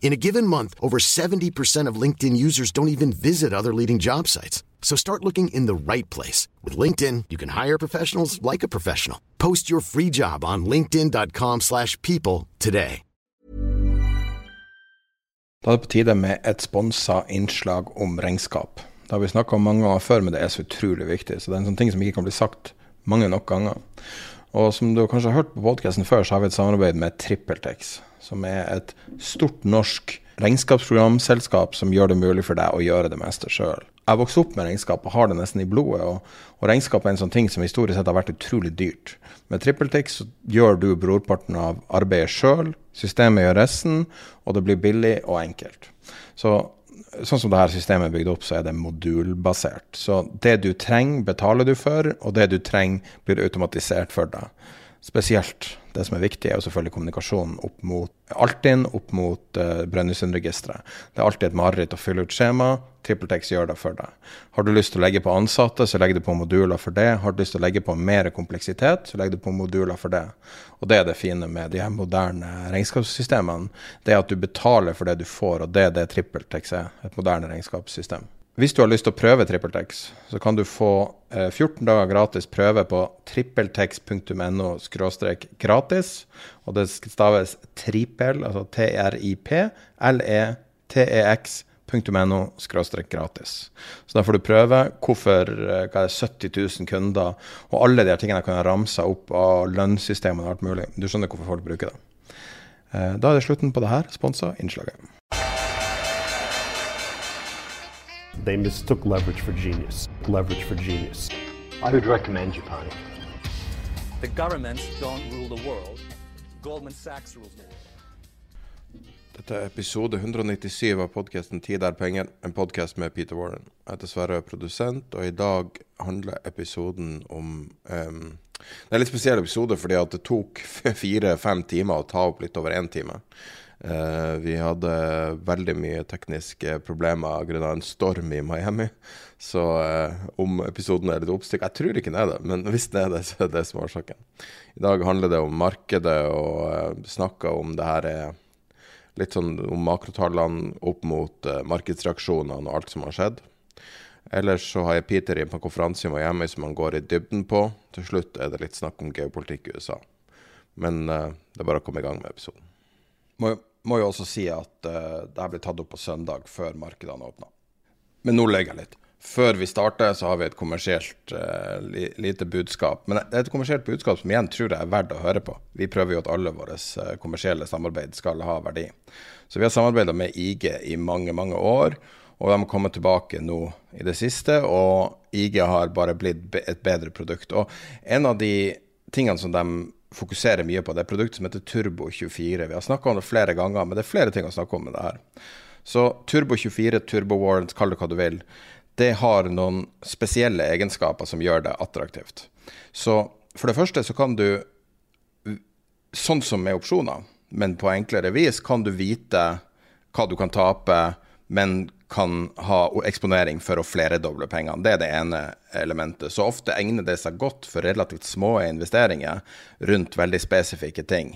In a given month, over 70% of LinkedIn users don't even visit other leading job sites. So start looking in the right place. With LinkedIn, you can hire professionals like a professional. Post your free job on linkedin.com slash people today. Da er det på tide med et sponsa innslag om regnskap. Det har vi snakka om mange ganger før, men det er så utrolig viktig. Så det er en sånn ting som ikke kan bli sagt mange nok ganger. Og som du kanskje har hørt på podkasten før, så har vi et samarbeid med TrippelTex, som er et stort norsk regnskapsprogramselskap som gjør det mulig for deg å gjøre det meste sjøl. Jeg vokste opp med regnskap og har det nesten i blodet. Og, og regnskap er en sånn ting som historisk sett har vært utrolig dyrt. Med TrippelTix gjør du brorparten av arbeidet sjøl, systemet gjør resten, og det blir billig og enkelt. Så sånn som dette systemet er bygd opp, så er det modulbasert. Så det du trenger, betaler du for, og det du trenger, blir automatisert for deg. Spesielt det som er viktig, er jo selvfølgelig kommunikasjonen opp mot Altinn, opp mot uh, Brønnøysundregisteret. Det er alltid et mareritt å fylle ut skjema. TrippelTex gjør det for deg. Har du lyst til å legge på ansatte, så legger du på moduler for det. Har du lyst til å legge på mer kompleksitet, så legger du på moduler for det. Og det er det fine med de her moderne regnskapssystemene. Det er at du betaler for det du får, og det er det TrippelTex er. Et moderne regnskapssystem. Hvis du har lyst til å prøve TrippelTex, så kan du få eh, 14 dager gratis prøve på trippeltex.no gratis. Og det staves trippel, altså T-R-I-P-L-E-T-E-X.no gratis. Så da får du prøve hvorfor eh, hva er det, 70 000 kunder, og alle de tingene jeg kan ramse opp av lønnssystemene og alt mulig. Du skjønner hvorfor folk bruker det. Eh, da er det slutten på det her sponsa innslaget. They mistook leverage for genius. Leverage for genius. I would recommend Japan. The governments don't rule the world. Goldman Sachs rules the world. Dette er episode 197 av podkasten 'Tid er penger', en podkast med Peter Warren. Jeg er dessverre produsent, og i dag handler episoden om um, Det er en litt spesiell episode fordi at det tok fire-fem timer å ta opp litt over én time. Uh, vi hadde veldig mye tekniske problemer grunnet en storm i Miami. Så uh, om episoden er litt oppstykk Jeg tror ikke den er det, men hvis det er det, så er det som er årsaken. I dag handler det om markedet, og uh, snakker om det her er litt sånn om makrotallene opp mot markedsreaksjonene og alt som har skjedd. Ellers så har jeg Peter inn på en konferanse i Miami som han går i dybden på. Til slutt er det litt snakk om geopolitikk i USA. Men det er bare å komme i gang med episoden. Må må jo også si at uh, det her ble tatt opp på søndag, før markedene åpna. Men nå legger jeg litt. Før vi starter, så har vi et kommersielt uh, li lite budskap. Men det er et kommersielt budskap som igjen tror jeg er verdt å høre på. Vi prøver jo at alle våre uh, kommersielle samarbeid skal ha verdi. Så vi har samarbeida med IG i mange, mange år. Og de har kommet tilbake nå i det siste, og IG har bare blitt et bedre produkt. Og en av de tingene som de fokuserer mye på. Det produktet som heter Turbo24. Vi har snakka om det flere ganger, men det er flere ting å snakke om med det her. Så Turbo24, Turbo Warrant, kall det hva du vil, det har noen spesielle egenskaper som gjør det attraktivt. Så for det første så kan du, sånn som med opsjoner, men på enklere vis, kan du vite hva du kan tape, men kan ha eksponering for å fleredoble pengene. Det er det ene elementet. Så ofte egner det seg godt for relativt små investeringer rundt veldig spesifikke ting.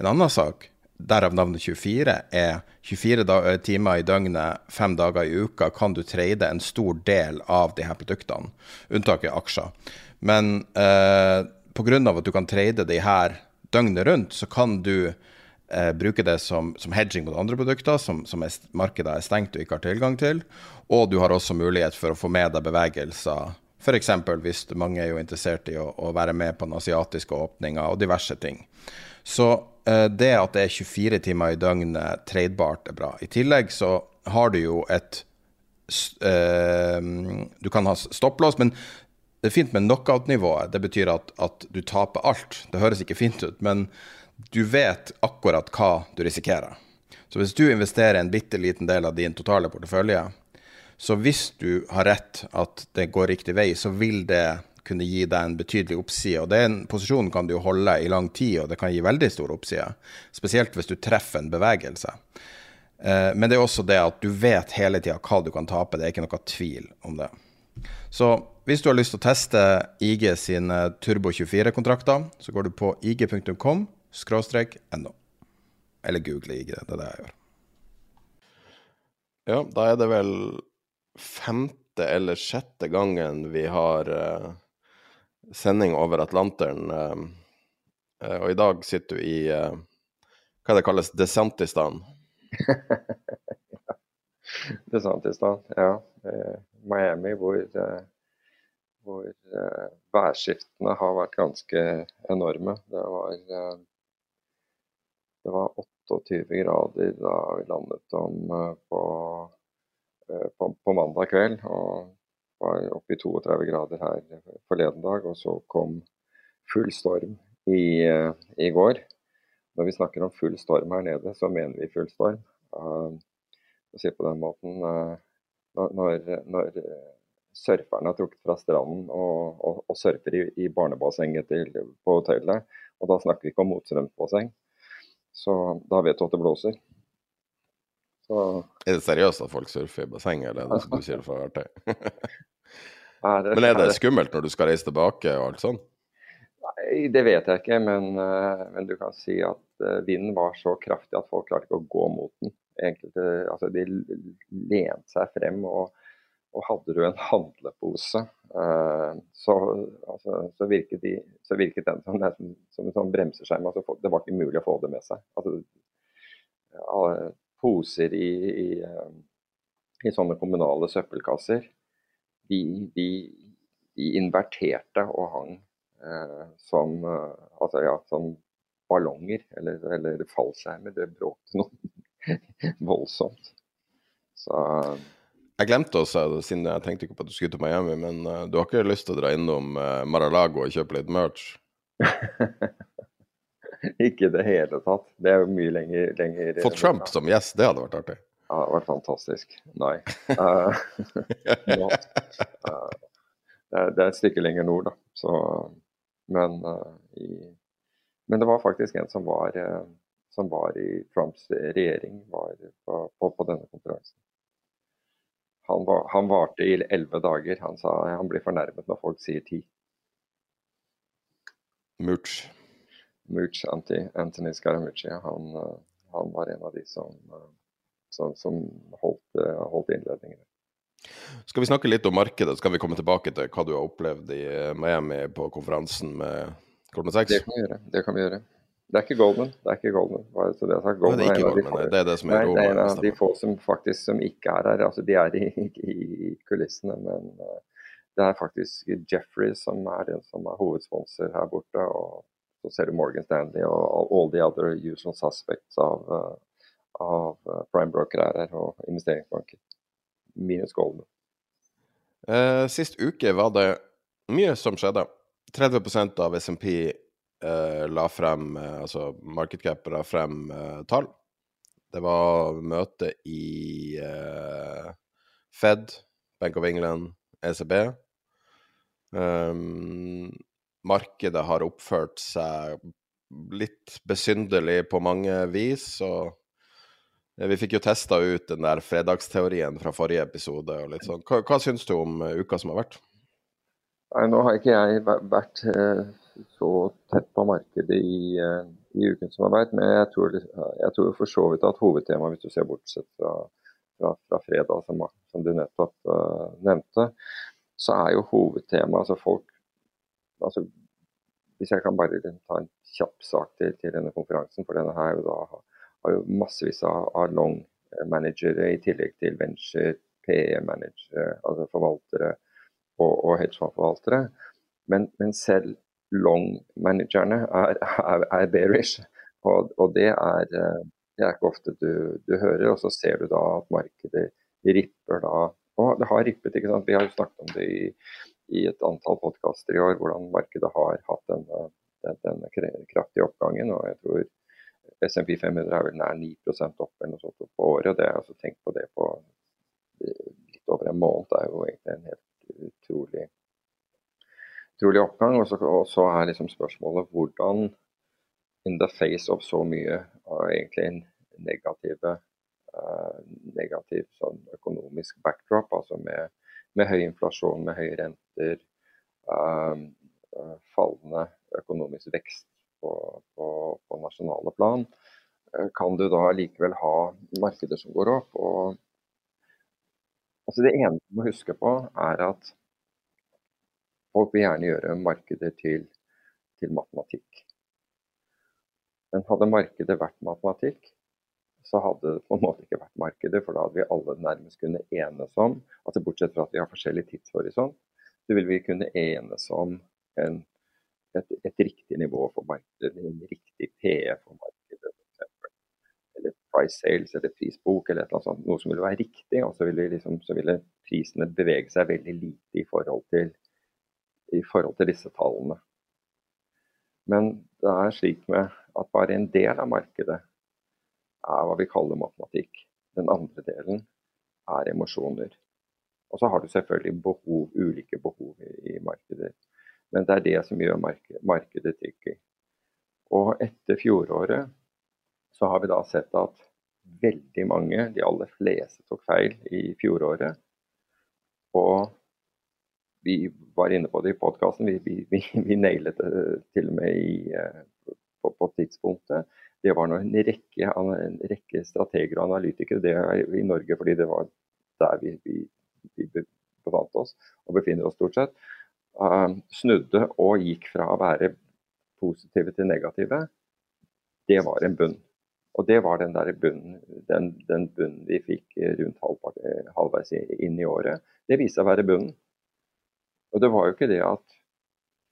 En annen sak, derav navnet 24, er 24 timer i døgnet, fem dager i uka, kan du trade en stor del av de her produktene. Unntaket er aksjer. Men eh, pga. at du kan trade de her døgnet rundt, så kan du eh, bruke det som, som, hedging mot andre produkter som, som er, markedet er stengt og ikke har tilgang til. Og du har også mulighet for å få med deg bevegelser. F.eks. hvis mange er jo interessert i å, å, være med på den asiatiske åpninga og diverse ting. Så eh, det at det er 24 timer i døgnet tradebart, er bra. I tillegg så har du jo et uh, Du kan ha stopplås, men det er fint med knockout-nivået. Det betyr at, at, du taper alt. Det høres ikke fint ut, men du vet akkurat hva du risikerer. Så hvis du investerer en bitte liten del av din totale portefølje, så hvis du har rett at det går riktig vei, så vil det kunne gi deg en betydelig oppside. Og Den posisjonen kan du holde i lang tid, og det kan gi veldig stor oppside. Spesielt hvis du treffer en bevegelse. Eh, men det er også det at du vet hele tida hva du kan tape. Det er ikke noe tvil om det. Så hvis du har lyst til å teste IG sine Turbo 24-kontrakter, så går du på ig.com no. Eller google IG. Det er det jeg gjør. Ja, da er det vel femte eller sjette gangen vi har uh, sending over Atlanteren. Uh, uh, og i dag sitter du i hva det kalles Desantistan. Desantistan, ja. Miami, hvor, hvor værskiftene har vært ganske enorme. Det var, det var 28 grader da vi landet om på Eh, på, på, mandag kveld. Og var oppe i 32 grader her forleden dag. Og så kom full storm i, eh, i går. Når vi snakker om full storm her nede, så mener vi full storm. Uh, si på den måten når, når, surferne har trukket fra stranden og, og, og surfer i, i barnebassenget til, på hotellet, og da snakker vi ikke om motstrømsbasseng, så da vet du at det blåser. Så... Er det seriøst at folk surfer i bassenget, eller er det som du sier for artig? men er det skummelt når du skal reise tilbake og alt sånt? Nei, det vet jeg ikke, men, eh, men, du kan si at eh, vinden var så kraftig at folk klarte ikke å gå mot den. Enkelte, altså de lente seg frem, og, og hadde du en handlepose, uh, så, altså, så, virket de, så, virket den som, som, som en sånn bremseskjerm. Altså, det var ikke mulig å få det med seg. Altså, poser i, i, eh, i sånne kommunale søppelkasser, de, de, de inverterte og hang eh, som, eh, altså, ja, som ballonger eller, eller fallskjermer. Det bråkte noe voldsomt. Så jeg glemte også, siden jeg tenkte ikke på at du skulle til Miami, men uh, du har ikke lyst til å dra innom uh, Mar-a-Lago og kjøpe litt merch? ikke i det hele tatt. Det er jo mye lenger, lenger Få Trump som gjest, det hadde vært artig. Ja, det hadde vært fantastisk. Nei. Uh, no. uh, det, er, det, er, et stykke lenger nord, da. Så, men, i, men, det var faktisk en som var, som var i Trumps regjering var på, på, på denne konferansen. Han, var, han varte i elleve dager. Han sa han blir fornærmet når folk sier ti. Murch. Mooch, Anthony Scaramucci, han, eh, han, var en av de som, eh, som, som holdt, eh, holdt innledningene. Skal vi snakke litt om markedet, skal vi komme tilbake til hva du har opplevd i Miami på konferansen med Goldman Sachs? Det kan vi gjøre. Det kan vi gjøre. Det er ikke Goldman. Det er ikke Goldman. Bare så det er sagt. Goldman, det er ikke Goldman, det er det som er Nei, det er en av de få som faktisk som ikke er her. Altså, de er i, i kulissene, men det er faktisk Jeffrey som er den som er hovedsponsor her borte. og så ser du Morgan Stanley og all the other usual suspects av, uh, av eh, prime broker her og investeringsbanker. Minus Goldman. Uh, sist uke var det mye som skjedde. 30% av SMP la frem, eh, altså market cap la frem eh, tall. Det var møte i Fed, Bank of England, ECB. Um, markedet har oppført seg litt besynderlig på mange vis. og vi fikk jo testa ut den der fredagsteorien fra forrige episode. og litt sånn. Hva, hva syns du om eh, uka som har vært? Nei, Nå har ikke jeg vært eh, så tett på markedet i, eh, i uken som har vært, men jeg tror, jeg tror for så vidt at hovedtemaet, hvis du ser bortsett fra, fra, fra fredag, som, som, du nettopp uh, nevnte, så er jo hovedtemaet altså folk altså, Hvis jeg kan bare ta en kjapp sak til, til denne konferansen, for denne her da, har jo massevis av, av long-managere i tillegg til venture, PE-managere, altså forvaltere og, og hedgefondforvaltere. Men, men, selv long-managerne er, er, er, bearish. Og, og det, er, eh, det, er, ikke ofte du, du, hører. Og så ser du da at markedet ripper da. Og det har rippet, ikke sant. Vi har jo snakket om det i, i et antall podkaster i år, hvordan markedet har hatt denne, denne kraftige oppgangen. Og jeg tror SMP 500 er vel nær 9% opp eller noe sånt på året. og det, altså Tenk på det på litt over en måned. Det er jo egentlig en helt utrolig, utrolig oppgang. Og så, og så er liksom spørsmålet hvordan in the face of så mye av egentlig en uh, negativ sånn økonomisk backdrop, altså med, med, høy inflasjon, med høye renter, uh, fallende økonomisk vekst på, på, på, nasjonale plan, kan du da likevel ha markeder som går opp. og altså Det ene du må huske på, er at folk vil gjerne gjøre markedet til, til matematikk. Men hadde markedet vært matematikk, så hadde det på en måte ikke vært markedet, for da hadde vi alle nærmest kunne enes om altså Bortsett fra at vi har forskjellig tidshorisont, så vil vi kunne enes om en, et, et, riktig nivå for markedet, en riktig PE for markedet f.eks. Eller price sales eller prisbok eller annet sånt. Noe som ville være riktig, og så ville, liksom, så ville prisene bevege seg veldig lite i forhold til, i forhold til disse tallene. Men det er slik med at bare en del av markedet er hva vi kaller matematikk. Den andre delen er emosjoner. Og så har du selvfølgelig behov, ulike behov i, i markedet. Men det er det som gjør markedet, markedet tricky. Og etter fjoråret så har vi da sett at veldig mange, de aller fleste, tok feil i fjoråret. Og vi var inne på det i podkasten, vi, vi, vi, vi, nailet det til og med i, eh, på, på, tidspunktet. Det var en rekke, en rekke strateger og analytikere det er i Norge, fordi det var der vi, befant oss og befinner oss stort sett, uh, snudde og gikk fra å være positive til negative. Det var en bunn. Og det var den bunnen, den, den bunnen vi fikk rundt halvveis inn i året. Det viste seg å være bunnen. Og det var jo ikke det at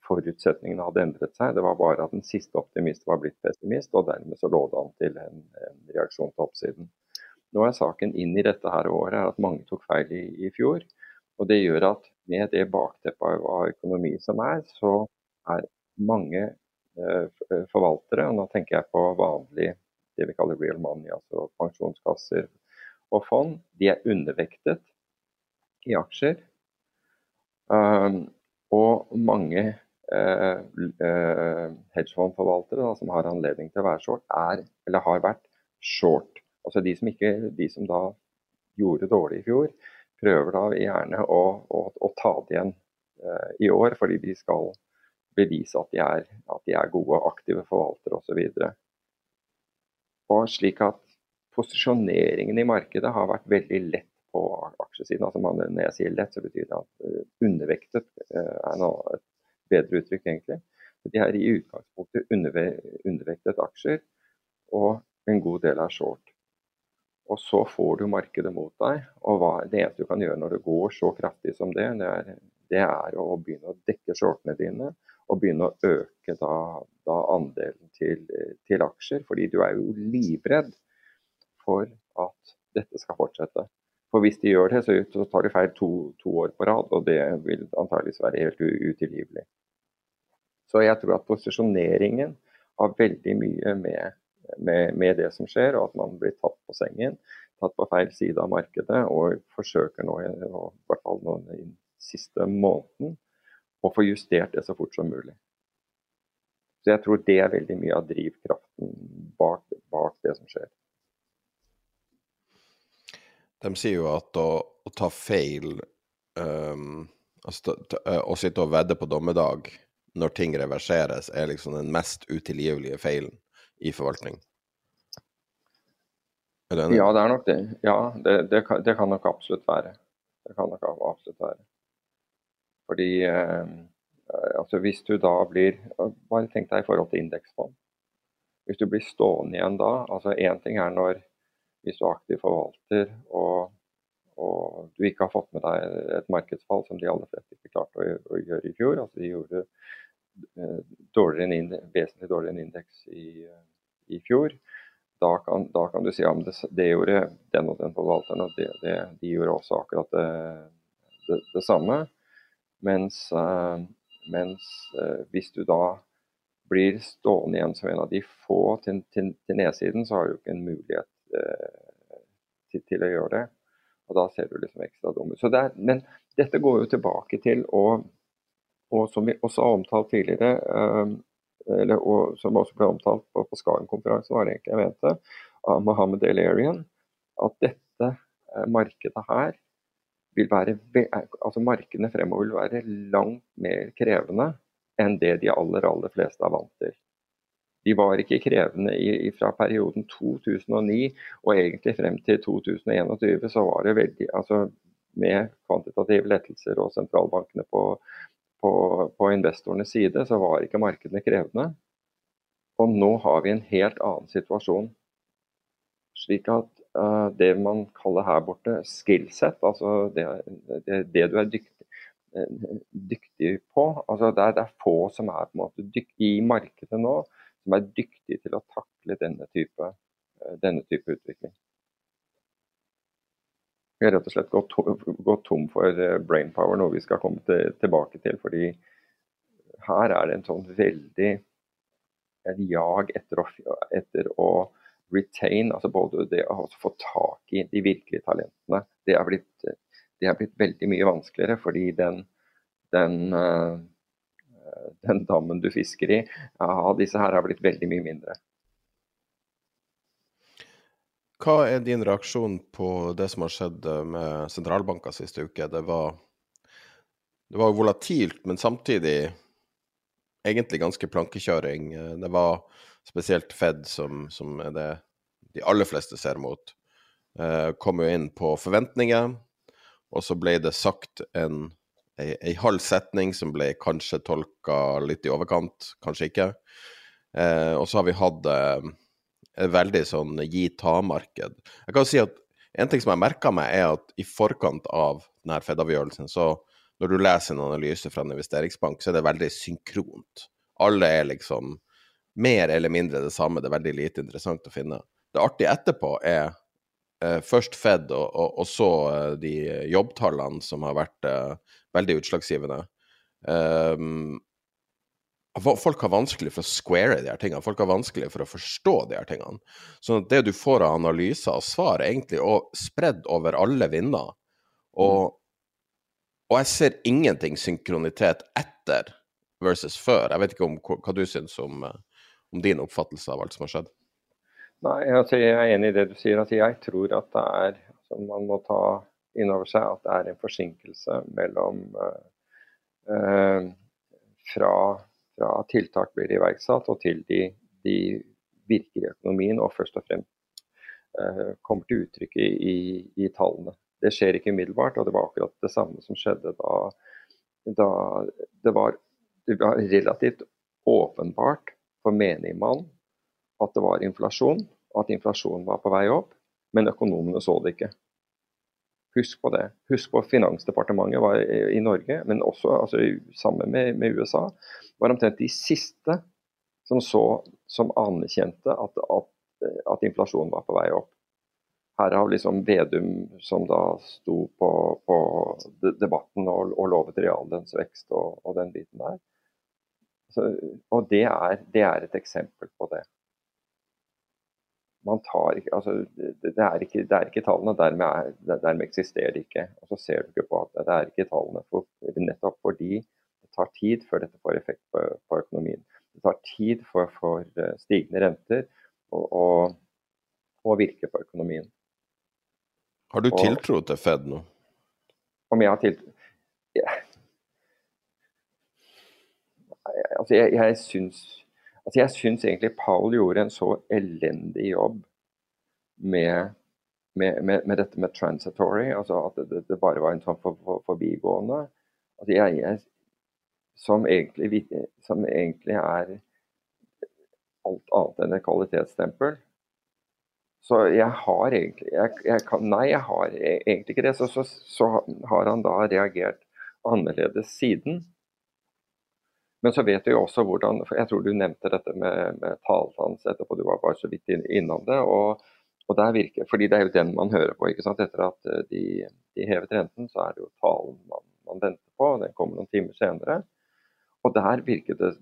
forutsetningene hadde endret seg, det var bare at den siste optimist var blitt pessimist, og dermed så lå det an til en, en reaksjon til oppsiden. Nå er saken inn i dette her året at mange tok feil i, i fjor. Og det gjør at med det bakteppet av økonomi som er, så er mange eh, forvaltere, og nå tenker jeg på vanlig det vi kaller real money, altså pensjonskasser og fond, de er undervektet i aksjer. Um, og mange uh, uh, hedgefondforvaltere som har anledning til å være short, er, eller har vært short. Altså de som, ikke, de som da gjorde dårlig i fjor, prøver da gjerne å, å, å ta det igjen uh, i år, fordi de skal bevise at de er, at de er gode, aktive forvaltere osv. Og, og slik at posisjoneringen i markedet har vært veldig lett på aksjesiden. Altså man, når jeg sier lett, så betyr det at uh, undervektet uh, er noe, et bedre uttrykk, egentlig. De er i utgangspunktet underve, undervektet aksjer, og en god del er short. Og så får du markedet mot deg. og hva, Det eneste du kan gjøre når det går så kraftig som det, det er, det er å begynne å dekke shortene dine og begynne å øke da, da andelen til, til, aksjer. Fordi du er jo livredd for at dette skal fortsette. For hvis de gjør det, så tar de feil to, to år på rad, og det vil antageligvis være helt utilgivelig. Så jeg tror at posisjoneringen har veldig mye med, med, med, det som skjer, og at man blir tatt på sengen, tatt på feil side av markedet, og forsøker nå, i hvert fall nå den siste måneden, å få justert det så fort som mulig. Så jeg tror det er veldig mye av drivkraften bak, bak det som skjer. De sier jo at å, å ta feil um, altså, Å sitte og vedde på dommedag når ting reverseres, er liksom den mest utilgivelige feilen i forvaltning. Er enig? Ja, det er nok det. Ja, det, det, kan, det kan, nok absolutt være. Det kan nok absolutt være. Fordi eh, altså hvis du da blir Bare tenk deg i forhold til indeksfond. Hvis du blir stående igjen da altså Én ting er når hvis du er aktiv forvalter og, og, du ikke har fått med deg et markedsfall som de aller fleste ikke klarte å, å gjøre i fjor. altså De gjorde eh, dårligere vesentlig dårligere enn indeks i, i fjor. Da kan, da kan, du si at det, det, gjorde den og den forvalteren, og det, det, de gjorde også akkurat det, det samme. Mens, uh, mens uh, hvis du da blir stående igjen som en av de få til, til, til nedsiden, så har du ikke en mulighet til, til, å gjøre det. Og da ser du liksom ekstra dum ut. Men dette går jo tilbake til å og som vi også har omtalt tidligere, eller, og som også ble omtalt på, på Skagen-konferansen, var det egentlig jeg mente, av Mohammed El-Arian, at dette markedet her vil være altså Markedene fremover vil være langt mer krevende enn det de aller, aller fleste er vant til. De var ikke krevende fra perioden 2009 og egentlig frem til 2021 så var det veldig altså Med kvantitative lettelser og sentralbankene på, på, på investorenes side, så var ikke markedene krevende. Og nå har vi en helt annen situasjon. Slik at uh, det man kaller her borte skillset, altså det, det, det du er dyktig, uh, dyktig på altså det, er, det, er, få som er på en måte dyktige i markedet nå, som er dyktige til å takle denne type, uh, denne type utvikling. Vi har rett og slett gått, tom for brainpower, noe vi skal komme til, tilbake til. fordi her er det en sånn veldig en jag etter å, etter å retain, altså både det å få tak i de virkelige talentene, det er blitt, det er blitt veldig mye vanskeligere. Fordi den, den, uh, den dammen du fisker i, av disse her har blitt veldig mye mindre. Hva er din reaksjon på det som har skjedd med sentralbanker siste uke? Det var, det var volatilt, men samtidig egentlig ganske plankekjøring. Det var spesielt Fed, som, som er det de aller fleste ser mot, eh, kom jo inn på forventninger, og så ble det sagt en ei, halv setning som ble kanskje tolka litt i overkant, kanskje ikke. Eh, og så har vi hatt eh, et veldig sånn gi-ta-marked. Jeg kan si at en ting som jeg merka meg, er at i forkant av denne Fed-avgjørelsen, så når du leser en analyse fra en investeringsbank, så er det veldig synkront. Alle er liksom mer eller mindre det samme. Det er veldig lite interessant å finne. Det artige etterpå er først Fed og, og, og så eh, de jobbtallene som har vært eh, veldig utslagsgivende. Um, folk har vanskelig for å square de her tingene. Folk har vanskelig for å forstå de her tingene. Så det du får av analyser og svar, er egentlig spredd over alle vinder. Og, og jeg ser ingenting synkronitet etter versus før. Jeg vet ikke om, hva du syns om, om din oppfattelse av alt som har skjedd. Nei, altså jeg er enig i det du sier. Altså jeg tror at det er altså Man må ta inn over seg at det er en forsinkelse mellom uh, uh, fra, fra, tiltak blir iverksatt og til de, de virker i økonomien og først og fremst uh, kommer til uttrykk i, i, tallene. Det skjer ikke umiddelbart, og det var akkurat det samme som skjedde da, da det, var, det var relativt åpenbart for menigmann at det var inflasjon, og at inflasjonen var på vei opp, men økonomene så det ikke. Husk på det. Husk på Finansdepartementet var i Norge, men også altså, sammen med, med, USA, var omtrent de siste som, så, som anerkjente at, at, at, inflasjonen var på vei opp. Her har liksom Vedum, som da sto på, på debatten og, og lovet reallønnsvekst og, og, den biten der. Så, og det er, det er et eksempel på det man tar altså, det, er ikke, det er ikke tallene, dermed, er, dermed, eksisterer det ikke. Og så ser du ikke på at det er ikke tallene, for, nettopp fordi det tar tid før dette får effekt på, på økonomien. Det tar tid for, for eh, stigende renter å virke på økonomien. Har du tiltro til Fed nå? Om jeg har tiltro yeah. Altså, jeg, jeg syns Altså jeg syns egentlig Paul gjorde en så elendig jobb med, med, med, med dette med transitory, altså at det, det, bare var en sånn for, for, forbigående. Altså jeg, jeg, som, egentlig, som egentlig er alt annet enn et kvalitetsstempel. Så jeg har egentlig jeg, jeg kan, Nei, jeg har e-, egentlig ikke det. Så, så, så, har han da reagert annerledes siden. Men så vet vi også hvordan for Jeg tror du nevnte dette med, med talen etterpå, du var bare så vidt innom det. og og der virker, fordi Det er jo den man hører på. ikke sant? Etter at eh, de, de hevet renten, så er det jo talen man, man venter på. Den kommer noen timer senere. Og der virket det,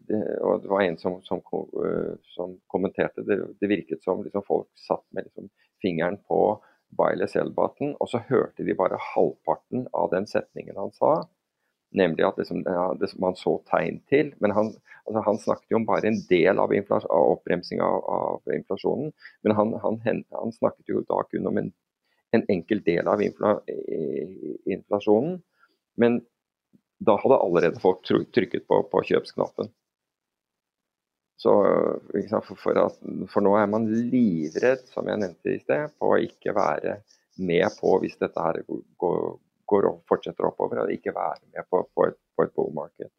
og det var en som, som, eh, som kommenterte det, det virket som liksom folk satt med liksom fingeren på Bailey Selbaten, og så hørte de bare halvparten av den setningen han sa. Nemlig at liksom, det, man så tegn til. Men han, altså, han, snakket jo om bare en del av, av oppbremsinga av, av, inflasjonen. Men han, han, han, snakket jo da kun om en, en enkel del av infla, inflasjonen. Men da hadde allerede folk trykket på, på kjøpsknappen. Så, for, at, for, nå er man livredd, som jeg nevnte i sted, på å ikke være med på hvis dette her går, går og fortsetter oppover, og ikke være med på, på et, på et bullmarked.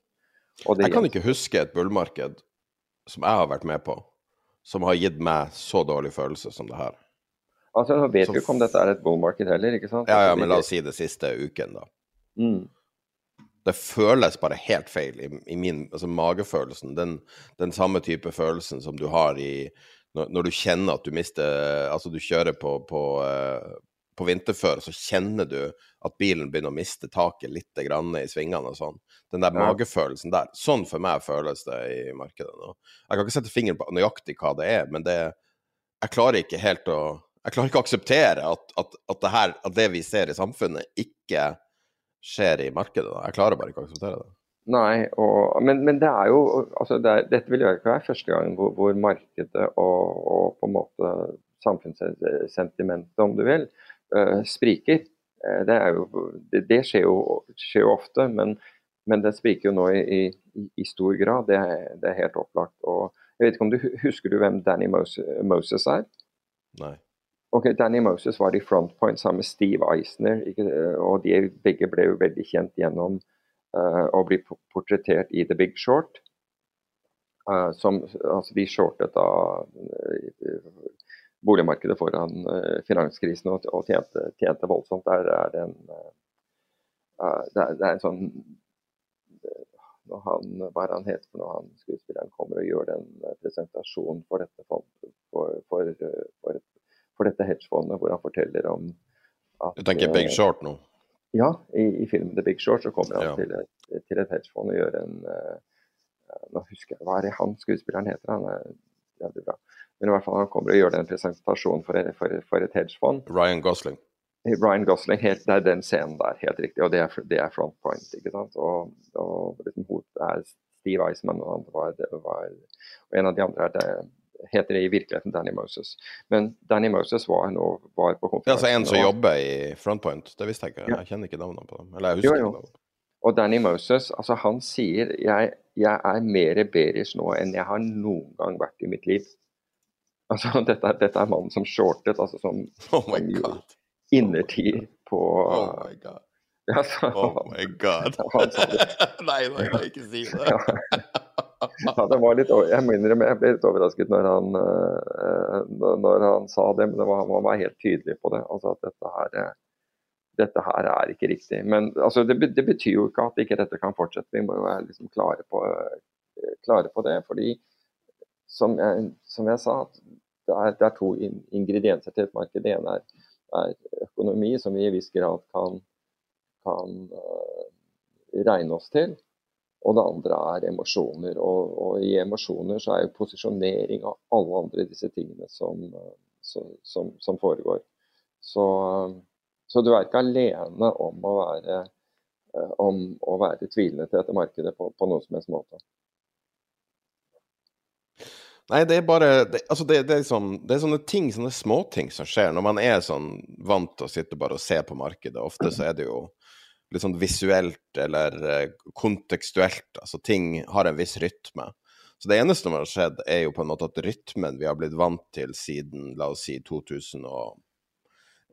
Jeg kan ikke huske et bullmarked som jeg har vært med på, som har gitt meg så dårlig følelse som det her. Altså, Nå vet vi ikke om dette er et bullmarked heller, ikke sant? Ja, ja, men la oss si det siste uken, da. Mm. Det føles bare helt feil i, i min altså magefølelsen. Den, den, samme type følelsen som du har i når, du kjenner at du mister Altså, du kjører på, på, uh, på vinterføre, så kjenner du at bilen begynner å miste taket litt i svingene og sånn. Den der ja. magefølelsen der. Sånn for meg føles det i markedet nå. Jeg kan ikke sette fingeren på nøyaktig hva det er, men det Jeg klarer ikke helt å Jeg klarer ikke å akseptere at, at, at, det, her, at det vi ser i samfunnet, ikke skjer i markedet. Da. Jeg klarer bare ikke å akseptere det. Nei, og, men, men, det er jo altså det er, Dette vil jo ikke være første gang hvor, hvor markedet og, og, på en måte samfunnssentimentet, om du vil, uh, spriker. Uh, det, jo, det, det skjer, jo, skjer, jo, ofte, men, men, det spriker jo nå i, i, i stor grad. Det er, det er, helt opplagt. Og jeg vet ikke om du Husker du hvem Danny Moses er? Nei. Ok, Danny Moses var i Frontpoint sammen med Steve Eisner, ikke, og de begge ble jo veldig kjent gjennom uh, å bli portrettert i The Big Short. Uh, som, altså de shortet da uh, boligmarkedet foran uh, finanskrisen og, og tjente, tjente, voldsomt. Der er det en, uh, det, er, det er en sånn når han, Hva er han heter når han skuespilleren kommer og gjør den presentasjonen for dette, for, for, for, for dette hedgefondet, hvor han forteller om at Du tenker Big Short nå? Ja, i, i filmen The Big Short så kommer han ja. til, et, til, et, hedgefond og gjør en Nå husker jeg hva er det han skuespilleren heter. Han er veldig bra. Men i hvert fall han kommer og gjør den presentasjonen for, for, for et hedgefond. Ryan Gosling. Ryan Gosling, helt, Det er den scenen der, helt riktig. Og det er, det er front point. ikke sant? Og, og liksom, er Steve Eisman, og, var, var, og en av de andre er det, heter det i virkeligheten Danny Moses. Men Danny Moses var, nå, var på konferansen. Det er altså en som jobber i Frontpoint, det visste jeg ikke. Jeg kjenner ikke navnene på dem. Eller jeg husker jo, jo. Og Danny Moses, altså han sier jeg, jeg er mer bearish nå enn jeg har noen gang vært i mitt liv. Altså, dette, dette er mannen som shortet, altså som, oh som innertier på Oh my god. Ja, så, oh my god. nei, nei, nei, ikke si det. ja, det var litt, jeg må innrømme jeg ble litt overrasket når han, uh, når han sa det, men det var, han var helt tydelig på det. Altså at dette her, eh, dette her er ikke riktig. Men altså, det, det, betyr jo ikke at ikke dette kan fortsette. Vi må jo være liksom klare, på, klare på det. fordi som jeg, som jeg sa, det er, det er, to ingredienser til et marked. Det ene er, er, økonomi, som vi i viss grad kan, kan uh, regne oss til. Og det andre er emosjoner. Og, og, i emosjoner så er jo posisjonering av alle andre disse tingene som, som, som, som foregår. Så, så, du er ikke alene om å være, uh, om å være tvilende til dette markedet på, på noen som helst måte. Nei, det er bare det, altså det, det, er sånn, det, er sånne ting, sånne småting som skjer når man er sånn vant til å sitte bare og se på markedet. Ofte så er det jo litt sånn visuelt eller eh, kontekstuelt. Altså ting har en viss rytme. Så det eneste som har skjedd, er jo på en måte at rytmen vi har blitt vant til siden la oss si 2000 og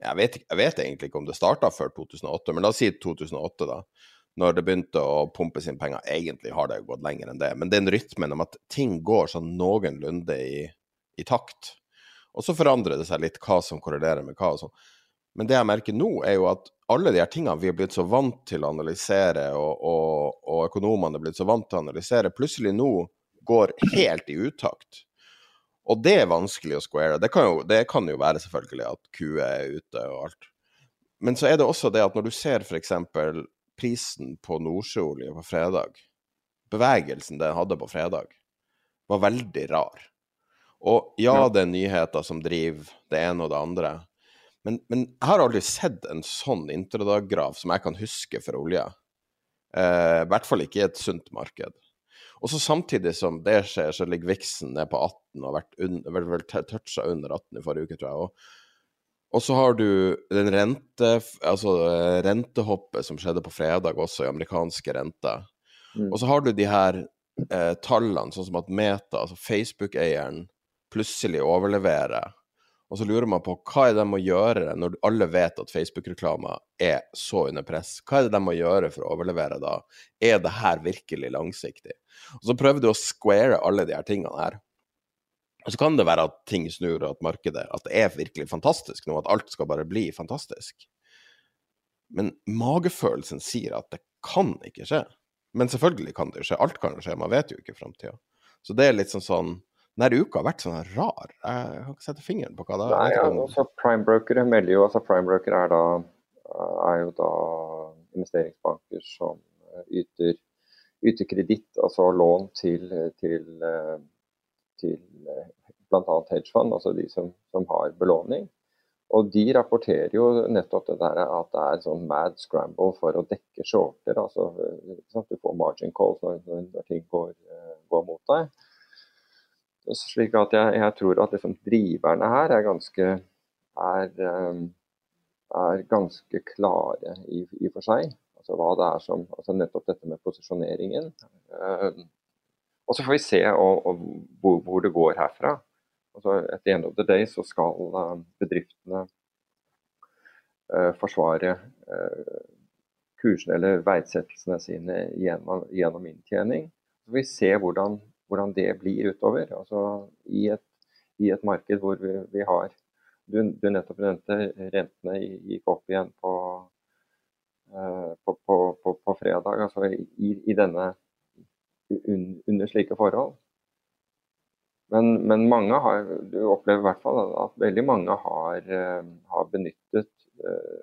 jeg vet, jeg vet egentlig ikke om det starta før 2008, men la oss si 2008, da når det begynte å pumpe inn penger. Egentlig har det gått lenger enn det, men den rytmen om at ting går sånn noenlunde i, i takt. Og så forandrer det seg litt hva som korrelerer med hva og sånn. Men det jeg merker nå, er jo at alle de her tingene vi er blitt så vant til å analysere, og, og, og økonomene er blitt så vant til å analysere, plutselig nå går helt i utakt. Og det er vanskelig å square. Det kan jo, det kan jo være selvfølgelig at Q er ute og alt. Men så er det også det at når du ser f.eks. prisen på nordsjøolje på fredag, bevegelsen den hadde på fredag, var veldig rar. Og ja, det er nyheter som driver det ene og det andre, men, men jeg har aldri sett en sånn intradag-graf som jeg kan huske for olje. Eh, I hvert fall ikke i et sunt marked. Og så samtidig som det skjer, så ligger viksen ned på 18 og har vært un, vel, vel toucha under 18 i forrige uke, tror jeg. Og, og så har du den rente, altså eh, rentehoppet som skjedde på fredag også, i amerikanske renter. Mm. Og så har du de her eh, tallene, sånn som at Meta, altså Facebook-eieren, plutselig overleverer og så lurer man på hva er det de må gjøre når alle vet at Facebook-reklama er så under press? Hva er det de må gjøre for å overlevere da? Er det her virkelig langsiktig? Og så prøver du å square alle de her tingene her. Og så kan det være at ting snur, og at markedet At det er virkelig fantastisk nå, at alt skal bare bli fantastisk. Men magefølelsen sier at det kan ikke skje. Men selvfølgelig kan det jo skje. Alt kan skje, man vet jo ikke framtida. Så det er litt sånn sånn denne uka har vært sånn rar. Jeg har ikke sett fingeren på hva det er. Nei, ja, altså Primebrokere melder jo altså Primebrokere er, er jo da investeringsbanker som eh, yter, yter kreditt, altså lån til, til, eh, til eh, bl.a. hedgefond, altså de som, som, har belåning. Og de rapporterer jo nettopp det der at det er sånn mad scramble for å dekke shorter. altså Du får margin calls når, når ting går, går mot deg. Slik at jeg, jeg tror at liksom driverne her er ganske, er, ehm, er ganske klare i, i, for seg. Altså hva det er som, altså Nettopp dette med posisjoneringen. Ehm, og så får vi se og, og hvor, hvor, det går herfra. Altså At the end of the day så skal ehm, bedriftene uh, forsvare uh, kursene eller verdsettelsene sine gjennom, gjennom inntjening. Så vi se hvordan hvordan det blir utover. Altså i et, i et marked hvor vi, vi har du, du, nettopp nevnte rentene gikk opp igjen på, uh, på, på, på fredag. Altså i, i denne un, under slike forhold. Men, men, mange har, du opplever i hvert fall at veldig mange har, uh, har benyttet uh,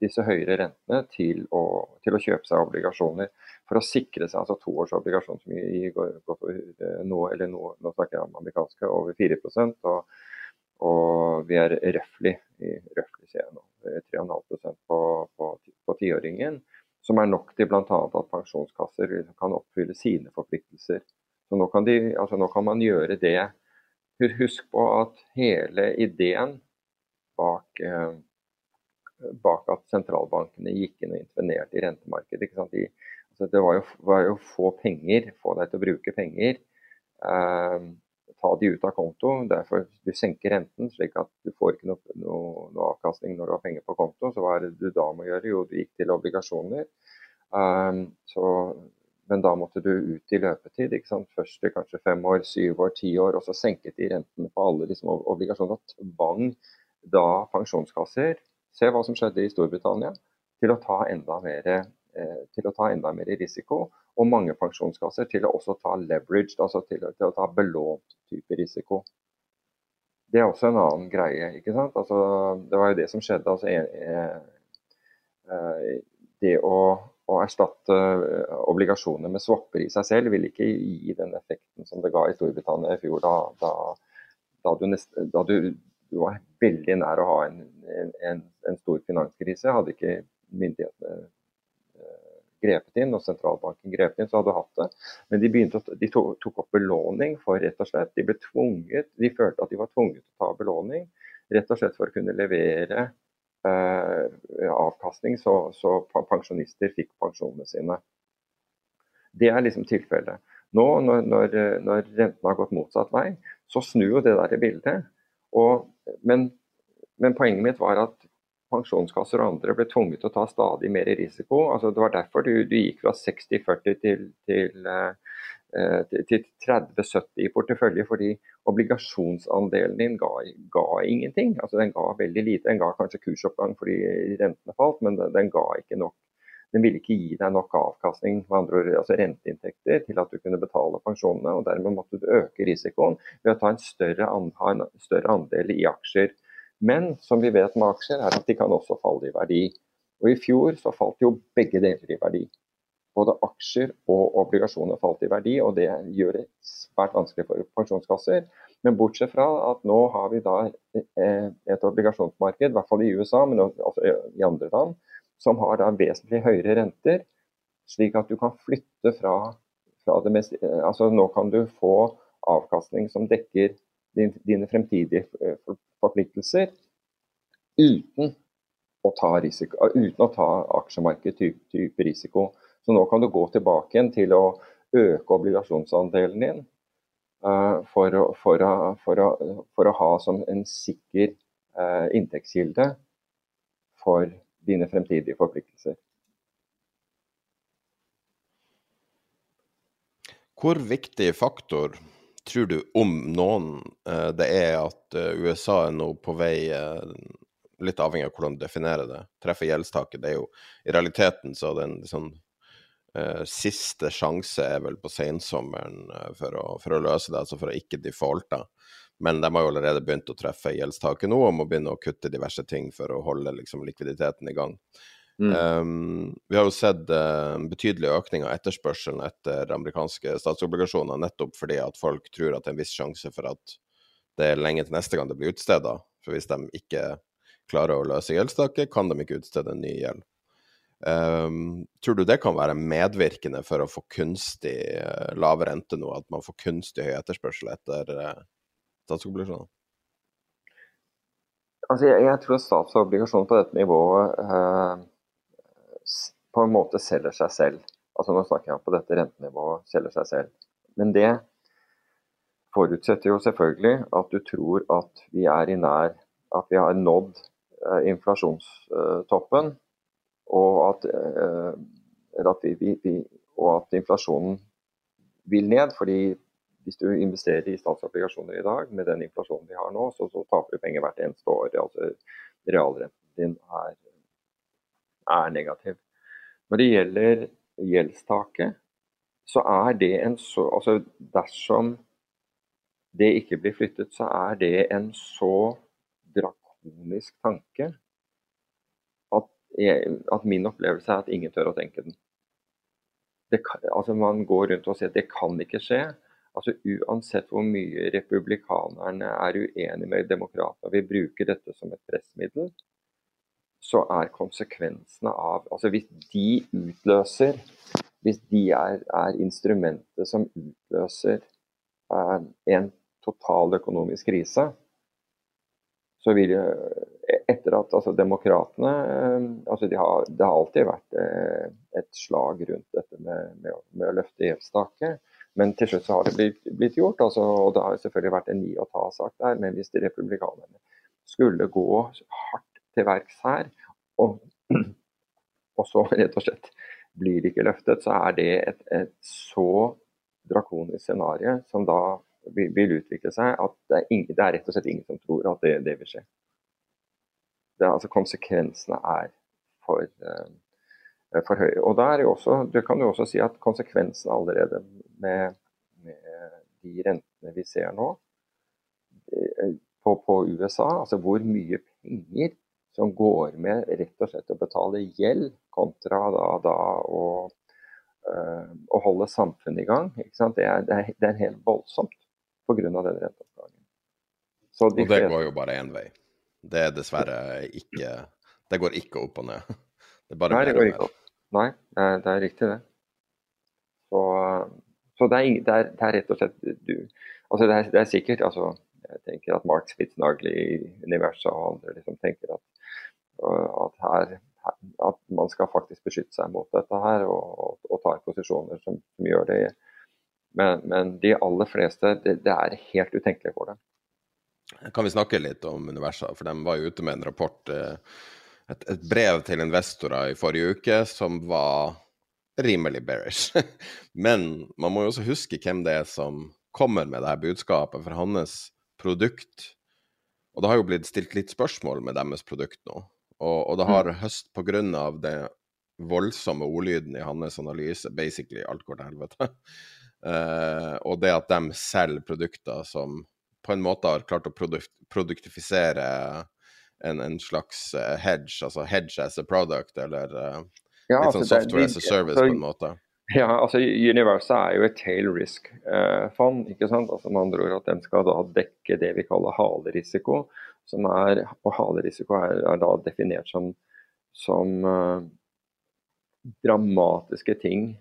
disse høyere rentene til å, til å, kjøpe seg obligasjoner for å sikre seg altså toårsobligasjon som går, går eh, nå, eller nå, nå snakker jeg om amerikanske, over 4 og, og vi er røftlig i jeg nå, 3,5 på, på, på tiåringen. Som er nok til bl.a. at pensjonskasser kan oppfylle sine forpliktelser. Så nå kan, de, altså nå kan man gjøre det. Husk på at hele ideen bak eh, bak at sentralbankene gikk inn og intervenerte i rentemarkedet. De, altså det var jo, var jo, få penger, få deg til å bruke penger. Eh, ta de ut av konto. Derfor du senker renten, slik at du får ikke noe, noe, noe avkastning når du har penger på konto. Så hva er det du da må gjøre? Jo, du gikk til obligasjoner. Eh, så, men da måtte du ut i løpetid. Først til kanskje fem år, syv år, ti år. Og så senket de rentene på alle liksom, obligasjoner. Tvang da pensjonskasser Se hva som skjedde i Storbritannia. Til å ta enda mer, eh, til å ta enda mer risiko. Og mange pensjonskasser til å også ta leveraged, altså til, til å ta belånt type risiko. Det er også en annen greie. ikke sant? Altså, det var jo det som skjedde. altså eh, eh, Det å, å erstatte obligasjoner med swapper i seg selv vil ikke gi den effekten som det ga i Storbritannia i fjor. Da, da, da, du, nest, da du, du var veldig nær å ha en, en, en stor finanskrise. Hadde ikke myndighetene eh, grepet inn, og sentralbanken grepet inn, så hadde du hatt det. Men de, å, de tok opp belåning for rett og slett De ble tvunget, de følte at de var tvunget til å ta belåning rett og slett for å kunne levere eh, avkastning, så, så, pensjonister fikk pensjonene sine. Det er liksom tilfellet. Nå når, når, når rentene har gått motsatt vei, så snur jo det der bildet. Og, men, men, poenget mitt var at pensjonskasser og andre ble tvunget til å ta stadig mer risiko. Altså, det var derfor du, du gikk fra 60-40 til, til, eh, til 30-70 i portefølje, fordi obligasjonsandelen din ga, ga, ingenting. Altså Den ga veldig lite. Den ga kanskje kursoppgang fordi rentene falt, men den, den ga ikke nok. Den ville ikke gi deg nok avkastning, med andre ord altså renteinntekter, til at du kunne betale pensjonene. og Dermed måtte du øke risikoen ved å ta en større, ha en større andel i aksjer. Men som vi vet med aksjer, er at de kan også falle i verdi. Og I fjor så falt jo begge deler i verdi. Både aksjer og obligasjoner falt i verdi, og det gjør det svært vanskelig for pensjonskasser. Men bortsett fra at nå har vi da eh, et obligasjonsmarked, i hvert fall i USA, men også i andre land, som har da vesentlig høyere renter, slik at du kan flytte fra, fra det mest Altså nå kan du få avkastning som dekker dine fremtidige eh, forpliktelser uten å ta, risiko, uten å ta aksjemarked-type risiko. Så nå kan du gå tilbake igjen til å øke obligasjonsandelen din uh, for, å, for, å, for, å, for, å, ha som en sikker uh, inntektskilde for dine fremtidige forpliktelser. Hvor viktig faktor tror du, om noen, eh, det er at eh, USA er nå på vei eh, Litt avhengig av hvordan du definerer det. Treffer gjeldstaket. Det er jo I realiteten så den sånn Siste sjanse er vel på sensommeren for, å, for å løse det, altså for å ikke defaulte. Men de har jo allerede begynt å treffe gjeldstaket nå og må begynne å kutte diverse ting for å holde liksom, likviditeten i gang. Mm. Um, vi har jo sett uh, betydelig økning av etterspørselen etter amerikanske statsobligasjoner, nettopp fordi at folk tror at det er en viss sjanse for at det er lenge til neste gang det blir utstedet. For hvis de ikke klarer å løse gjeldstaket, kan de ikke utstede en ny gjeld. Um, tror du det kan være medvirkende for å få kunstig uh, lav rente nå, at man får kunstig høy etterspørsel etter uh, statsobligasjoner? Altså, jeg, jeg, tror statsobligasjoner på dette nivået eh, på en måte selger seg selv. Altså Nå snakker jeg om på dette rentenivået, selger seg selv. Men det forutsetter jo selvfølgelig at du tror at vi er i nær At vi har nådd eh, inflasjonstoppen, og at, eh, at vi, vi, vi, og at inflasjonen vil ned. fordi hvis du investerer i statsobligasjoner i dag med den inflasjonen vi har nå, så, så taper du penger hvert eneste år. Altså Realrenten din er, er negativ. Når det gjelder gjeldstaket, så er det en så Altså dersom det ikke blir flyttet, så er det en så drakonisk tanke at, jeg, at min opplevelse er at ingen tør å tenke den. Kan, altså man går rundt og sier at det kan ikke skje. Altså Uansett hvor mye republikanerne er uenige med demokratene vil bruke dette som et pressmiddel, så er konsekvensene av Altså hvis de utløser Hvis de er, er instrumentet som utløser eh, en total økonomisk krise, så vil jo Etter at altså, demokratene eh, altså de har, Det har alltid vært eh, et slag rundt dette med, med, med å løfte gjeldstaket. Men til slutt så har det blitt, blitt gjort. Altså, og det har selvfølgelig vært en gi og ta-sak der. Men hvis de republikanerne skulle gå hardt til verks her, og, og, så rett og slett blir det ikke løftet, så er det et, et så drakonisk scenario som da vil, vil, utvikle seg at det er, ingen, det er, rett og slett ingen som tror at det, det vil skje. Det, altså Konsekvensene er for, uh, for høye. Og da er jo også, du kan jo også si at konsekvensene allerede med, med de rentene vi ser nå eh, på, på USA, altså hvor mye penger som går med rett og slett å betale gjeld, kontra da, da å, øh, å, holde samfunnet i gang. Det er, det, er, det, er, helt voldsomt pga. den renteoppgangen. Og det fleste... går jo bare én vei. Det er dessverre ikke Det går ikke opp og ned. Det er bare Nei, det går ikke opp. Nei, det er, det er riktig, det. Så, så det, er, det, er, det, er, rett og slett du Altså, det er, det er sikkert altså, Jeg tenker at Mark Spitznagli i Universet og andre liksom tenker at at, her, at man skal faktisk beskytte seg mot dette her og, og, og ta posisjoner som, som, gjør det. Men, men de aller fleste, det, det, er helt utenkelig for dem. Kan vi snakke litt om universet? For de var jo ute med en rapport, eh, et, et brev til investorer i forrige uke som var rimelig bearish. Men man må jo også huske hvem det er som kommer med det her budskapet for hans produkt. Og det har jo blitt stilt litt spørsmål med deres produkt nå. Og, og det har høst på grunn av det voldsomme ordlyden i hans analyse, basically alt går til helvete. uh, og det at de selger produkter som på en måte har klart å produkt, produktifisere en, en, slags uh, hedge, altså hedge as a product, eller uh, ja, litt sånn altså, software as a service, så, på en måte. Ja, altså Universet er jo et tail risk-fond. Eh, ikke sant? Altså Med andre ord at den skal da dekke det vi kaller halerisiko. som er, Og halerisiko er, er da definert som, som eh, dramatiske ting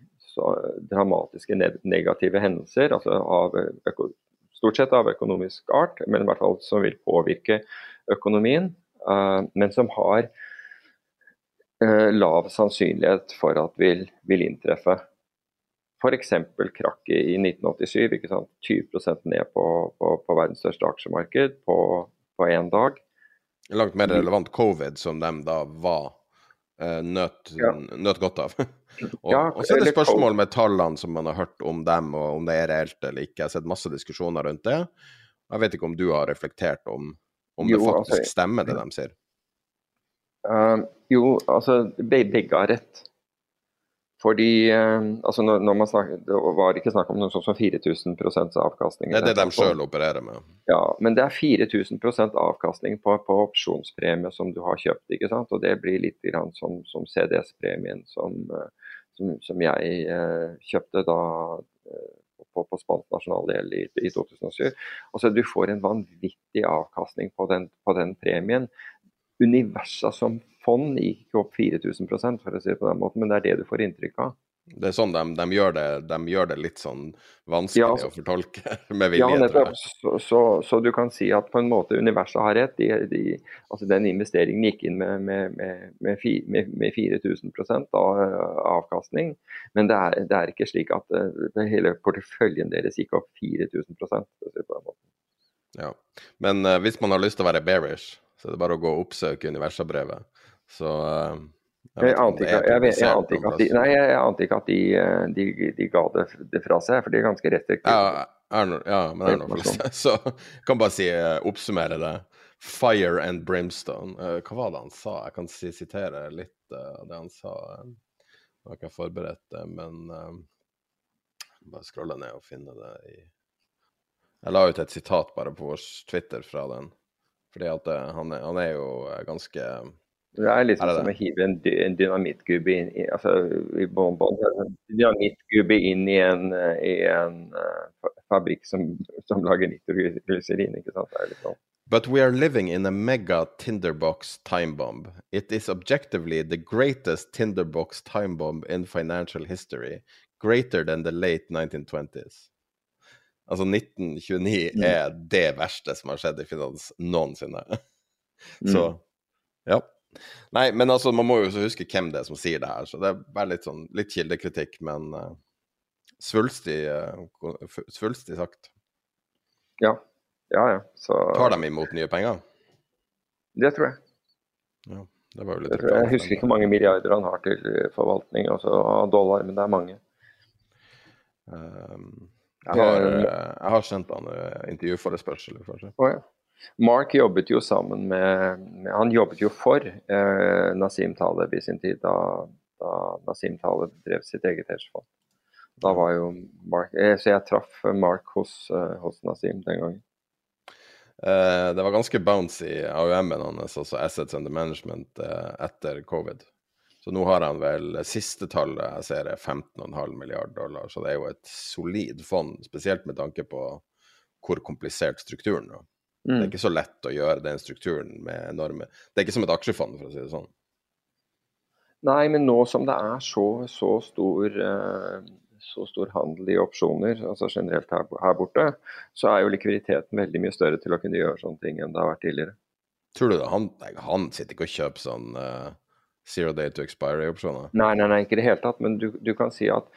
dramatiske negative hendelser, altså av, stort sett av økonomisk art, men i hvert fall som vil påvirke økonomien, Eh, men som har lav sannsynlighet for at vil, vil inntreffe. F.eks. krakket i 1987, ikke sant? 20% ned på, på, på, verdens største aksjemarked på én dag. Langt mer relevant covid, som de da var uh, nøt, ja. nøt, godt av. og, ja, og, så er det spørsmål med tallene som man har hørt om dem, og om det er reelt eller ikke. Jeg har sett masse diskusjoner rundt det. Jeg vet ikke om du har reflektert om, om jo, det faktisk altså, stemmer, det de sier? Uh, jo, altså begge har rett. Fordi uh, altså når, når, man snakker, Det var ikke snakk om noe sånt som 4000% avkastning. Det er det de sjøl opererer med? Ja, men det er 4000% avkastning på, på, opsjonspremie som du har kjøpt. ikke sant? Og det blir litt grann som, som CDS-premien som, eh, som, som, jeg uh, kjøpte da på, på spansk nasjonaldel i, i 2007. Altså Du får en vanvittig avkastning på den, på den premien. Universa som fond gikk opp 4000 for å si det på den måten, men det er det du får inntrykk av. Det er sånn de, de, gjør, det, de gjør, det, litt sånn vanskelig ja, altså, å fortolke med vilje. Ja, nettopp. Så, så, så, du kan si at på en måte universet har rett. De, de, altså Den investeringen gikk inn med, med, med, med, med 4000 av avkastning. Men det er, det er, ikke slik at eh, hele porteføljen deres gikk opp 4000 for å si det på den måten. Ja, Men uh, hvis man har lyst til å være bearish, så det er bare å gå og oppsøke universabrevet. Så uh, jeg, ante ikke, jeg, jeg, jeg, at de, jeg, at de, de, de ga det, det, fra seg, for de er ganske restriktive. Ja, er no, ja men det er noe flest. Så jeg kan bare si, uh, oppsummere det. Fire and brimstone. Hva var det han sa? Jeg kan si, sitere litt av det han sa. Nå har ikke jeg forberedt det, men bare scrolle ned og finne det i Jeg la ut et sitat bare på vår Twitter fra den. Fordi at uh, han, er, han, er, jo eh, ganske Det er liksom er det som å hive en, en dynamittgubbe inn i, altså, i dynamittgubbe inn i en, eh, i en uh, fabrikk som, som lager nitroglyserin. ikke sant? Det er litt sånn. But we are living in a mega tinderbox time bomb. It is objectively the greatest tinderbox time bomb in financial history, greater than the late 1920s. Altså 1929 mm. er det verste som har skjedd i finans noensinne. så mm. ja. Nei, men altså, man må jo også huske hvem det er som sier det her, så det er bare litt sånn litt kildekritikk, men uh, svulstig, uh, svulstig sagt. Ja. Ja, ja. Så Tar de imot nye penger? Det tror jeg. Ja, det var jo litt jeg, jeg husker ikke hvor mange milliarder han har til forvaltning altså, dollar, men det er mange. Um, jeg har, eh, jeg har sendt han eh, intervjuforespørsel. Oh, ja. Mark jobbet jo sammen med, med Han jobbet jo for eh, Nasim Taleb i sin tid, da, da Nasim Taleb drev sitt eget hedgefond. Da var jo Mark eh, Så jeg traff Mark hos, eh, hos Nasim den gangen. Eh, det var ganske bouncy AUM-en hans, altså Assets Under Management, etter covid. Så nå har han vel siste tallet jeg ser er 15,5 milliard dollar, så det er jo et solid fond, spesielt med tanke på hvor komplisert strukturen er. Mm. Det er mm. ikke så lett å gjøre den strukturen med enorme Det er ikke som et aksjefond, for å si det sånn. Nei, men nå som det er så, så, stor, eh, så stor handel i opsjoner, altså generelt her, her, borte, så er jo likviditeten veldig mye større til å kunne gjøre sånne ting enn det har vært tidligere. Tror du det? Han, han sitter ikke og kjøper sånn uh, zero day to expiry-opsjoner? Nei, nei, nei, ikke i det hele tatt. Men du, du kan si at,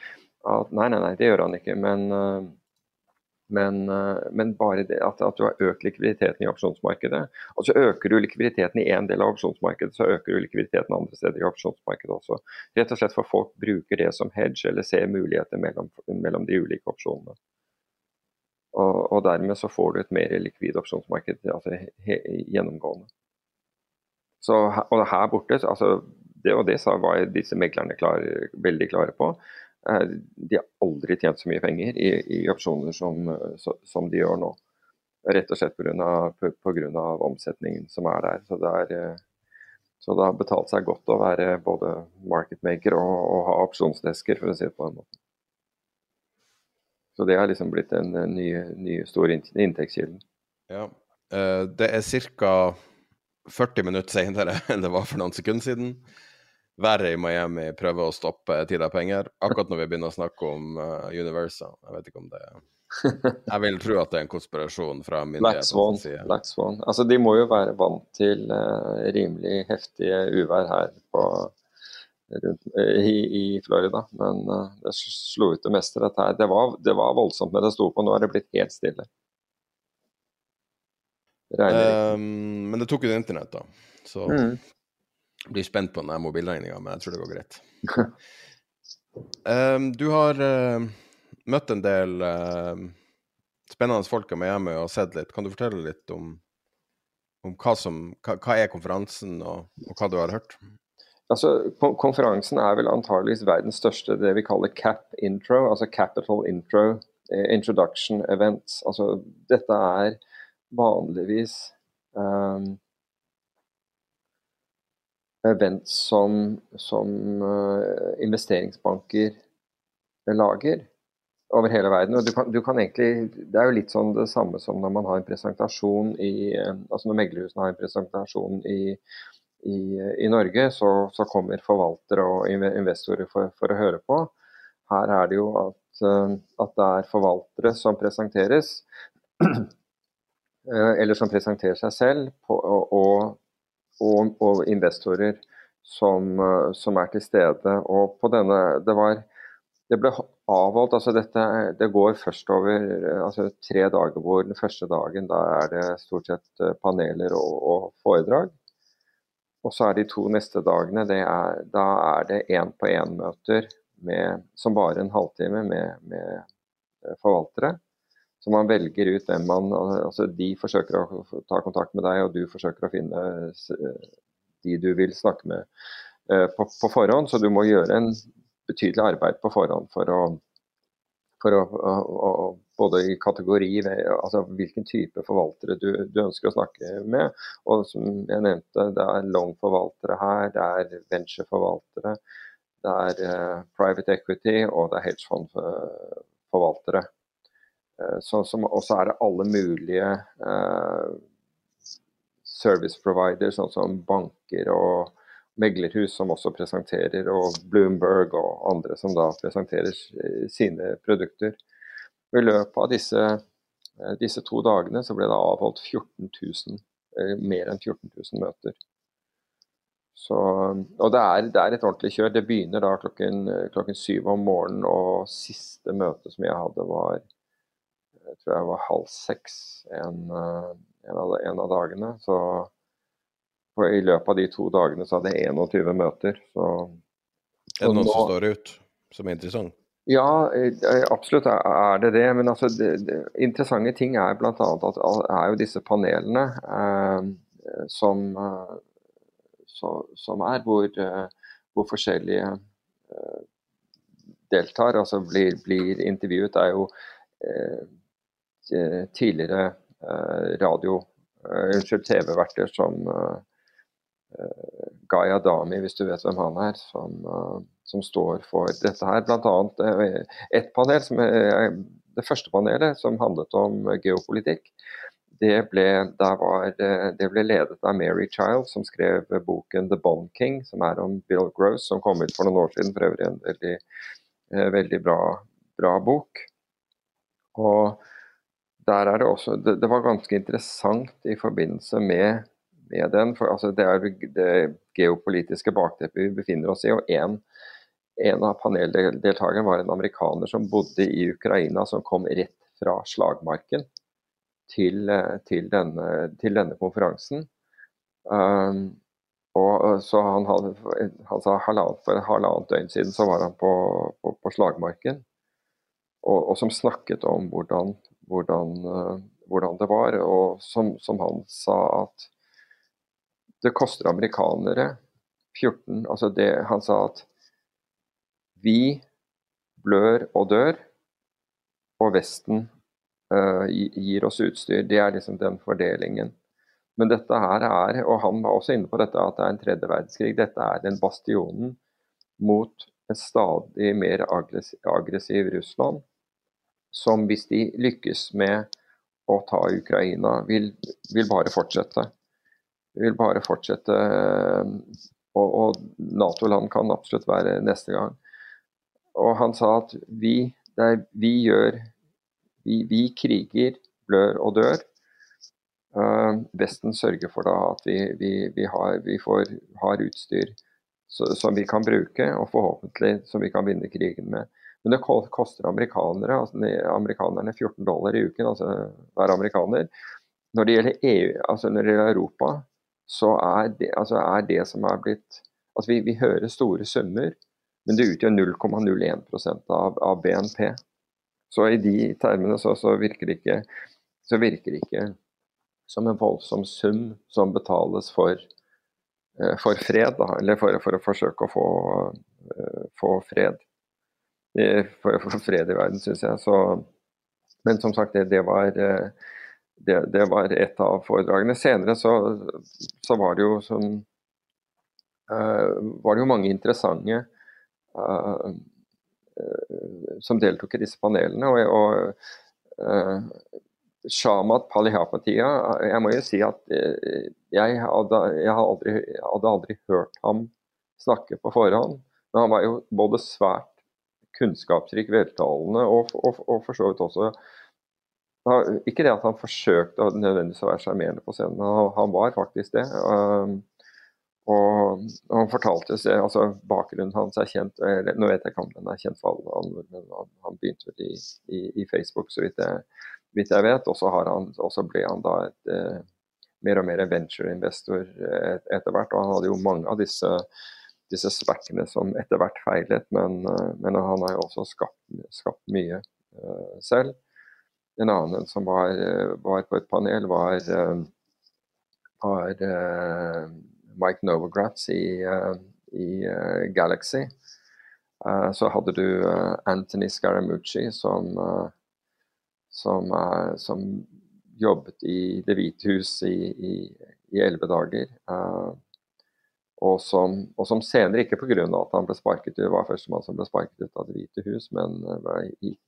at, Nei, nei, nei, det gjør han ikke. Men, uh, Men, eh, men bare det at, at, du har økt likviditeten i opsjonsmarkedet. Og så øker du likviditeten i én del av opsjonsmarkedet, så øker du likviditeten andre steder i opsjonsmarkedet også. Rett og slett for folk bruker det som hedge eller ser muligheter mellom, mellom de ulike opsjonene. Og, og, dermed så får du et mer likvid opsjonsmarked altså he, gjennomgående. Så, og her borte, altså, det og det sa, var disse meglerne klar, veldig klare på. Eh, de har aldri tjent så mye penger i, i opsjoner som, som, de gjør nå. Rett og slett pga. omsetningen som er der. Så det, er, eh, så det har betalt seg godt å være både marketmaker og, og ha opsjonsdesker, for å si det på den måten. Så det har liksom blitt en ny, nye stor inntektskilden. Ja. Eh, det er ca. 40 minutter senere enn det var for noen sekunder siden været i Miami prøver å stoppe tid penger, akkurat når vi begynner å snakke om uh, Universal. Jeg vet ikke om det er Jeg vil tro at det er en konspirasjon fra myndighetenes side. Black Swan. Altså, de må jo være vant til uh, rimelig heftige uvær her på, rundt, uh, i, i, Florida, men uh, det slo ut det meste, dette her. Det var, det var voldsomt, men det sto på. Nå er det blitt helt stille. Um, men det tok jo internett, da. Så mm. Blir spent på den mobilregninga, men jeg tror det går greit. um, du har uh, møtt en del uh, spennende folk i Miami og sett litt. Kan du fortelle litt om, om hva, som, hva, hva, er konferansen, og, og, hva du har hørt? Altså, konferansen er vel antageligvis verdens største det vi kaller CAP intro, altså Capital Intro eh, Introduction Events. Altså, dette er vanligvis um, event som, som uh, investeringsbanker lager over hele verden. Og du kan, du kan, egentlig, Det er jo litt sånn det samme som når man har en presentasjon i altså Når meglerhusene har en presentasjon i, i, i Norge, så, så, kommer forvaltere og investorer for, for, å høre på. Her er det jo at, at det er forvaltere som presenteres, eller som presenterer seg selv, på, og, og og, og investorer som, eh, som, er til stede. Og på denne, det, var, det ble avholdt altså dette, Det går først over altså tre dager hvor den første dagen da er det stort sett eh, paneler og, og foredrag. Og så er de to neste dagene er, da er det én-på-én-møter som varer en halvtime med, med eh, forvaltere. Så man velger ut hvem man altså De forsøker å ta kontakt med deg, og du forsøker å finne de du vil snakke med eh, på, på forhånd. Så du må gjøre en betydelig arbeid på forhånd for å, for å, å, å både i kategori, altså hvilken type forvaltere du, du, ønsker å snakke med. Og som jeg nevnte, det er long-forvaltere her, det er venture-forvaltere, det er uh, private equity og det er hedgefond-forvaltere. Eh, så, er det alle mulige uh, service providers, sånn som banker og meglerhus som også presenterer, og Bloomberg og andre som da presenterer sine produkter. Og I løpet av disse, disse, to dagene så ble det avholdt 14 000, mer enn 14 000 møter. Så, og det er, det er, et ordentlig kjør. Det begynner da klokken, klokken syv om morgenen, og siste møte som jeg hadde, var jeg tror jeg var halv seks en, eh, en, av, en av, dagene. Så i løpet av de to dagene så hadde jeg 21 møter. Så, er det noe som står ut som er interessant? Ja, eh, absolutt er det det. Men altså, det, det, interessante ting er bl.a. at er jo disse panelene eh, som, eh, så, som, er hvor, eh, hvor forskjellige eh, deltar, altså blir, blir intervjuet. Det er jo Eh, tidligere eh, radio, eh, unnskyld, TV-verter som Guy Adami, hvis du vet hvem han er, som, som står for dette her. Blant annet et panel, som det første panelet, som handlet om geopolitikk. Det ble, var, det ble, ledet av Mary Child, som skrev boken 'The Bond King', som er om Bill Gross, som kom ut for noen år siden. For øvrig en veldig, veldig bra, bra bok. Og der er det også det, det, var ganske interessant i forbindelse med, med den. For altså, det er det geopolitiske bakteppet vi befinner oss i. og en, en av paneldeltakerne var en amerikaner som bodde i Ukraina, som kom rett fra slagmarken til, til, denne, til denne, konferansen. Um, og så han, hadde, han sa halvannet, For halvannet døgn siden så var han på, på, på slagmarken, og, og, som snakket om hvordan, hvordan, uh, hvordan det var. Og som, som, han sa at det koster amerikanere 14 altså det, Han sa at vi blør og dør, og Vesten uh, gir oss utstyr. Det er liksom den fordelingen. Men dette her er, og han var også inne på dette, at det er en tredje verdenskrig. Dette er den bastionen mot en stadig mer aggressiv Russland, som hvis de lykkes med å ta Ukraina, vil, vil bare fortsette. Vil bare fortsette. Og, og Nato-land kan absolutt være neste gang. Og han sa at vi, er, vi gjør vi, vi, kriger, blør og dør. Uh, Vesten sørger for da at vi, vi har, får, har, utstyr så, som vi kan bruke, og forhåpentlig som vi kan vinne krigen med. Men det koster amerikanere, altså amerikanerne 14 dollar i uken, altså hver amerikaner. Når det gjelder EU, altså når det gjelder Europa, så er det, altså er det som er blitt Altså vi, vi hører store summer, men det utgjør 0,01 av, av, BNP. Så i de termene så, så, virker det ikke, så virker det ikke som en voldsom sum som betales for, uh, for fred, da, eller for, for, å forsøke å få, uh, få fred. For for fred i verden, syns jeg. Så, men som sagt, det, det var uh, det, det, var et av foredragene. Senere så, så var det jo som var det jo mange interessante uh, uh, som deltok i disse panelene. og, og uh, Shamat Palihapatia, jeg må jo si at jeg hadde, jeg hadde, aldri, hadde aldri hørt ham snakke på forhånd. Men han var jo både svært kunnskapsrik, veltalende og, og, og for så vidt også Ikke det at han forsøkte nødvendigvis å være sjarmerende på scenen, han, han var faktisk det. Uh, og, han fortalte seg, altså Bakgrunnen hans er kjent eller, Nå vet jeg ikke om den er kjent for alle, andre, men han, han begynte vel i, i, i, Facebook, så vidt jeg, vidt jeg vet. Og så ble han da et eh, mer og mer venture-investor et, etter hvert. Og han hadde jo mange av disse, disse sperkene som etter hvert feilet, men, eh, men, han har jo også skapt, skapt mye uh, selv. En annen som var, var, på et panel, var, var uh, Mike Novogratz i, uh, i eh, Galaxy. Eh, så hadde du Anthony Scaramucci som, som, som jobbet i Det hvite hus i elleve dager. Og som, og som, senere, ikke pga. at han ble sparket ut, var førstemann som ble sparket ut av Det hvite hus, men gikk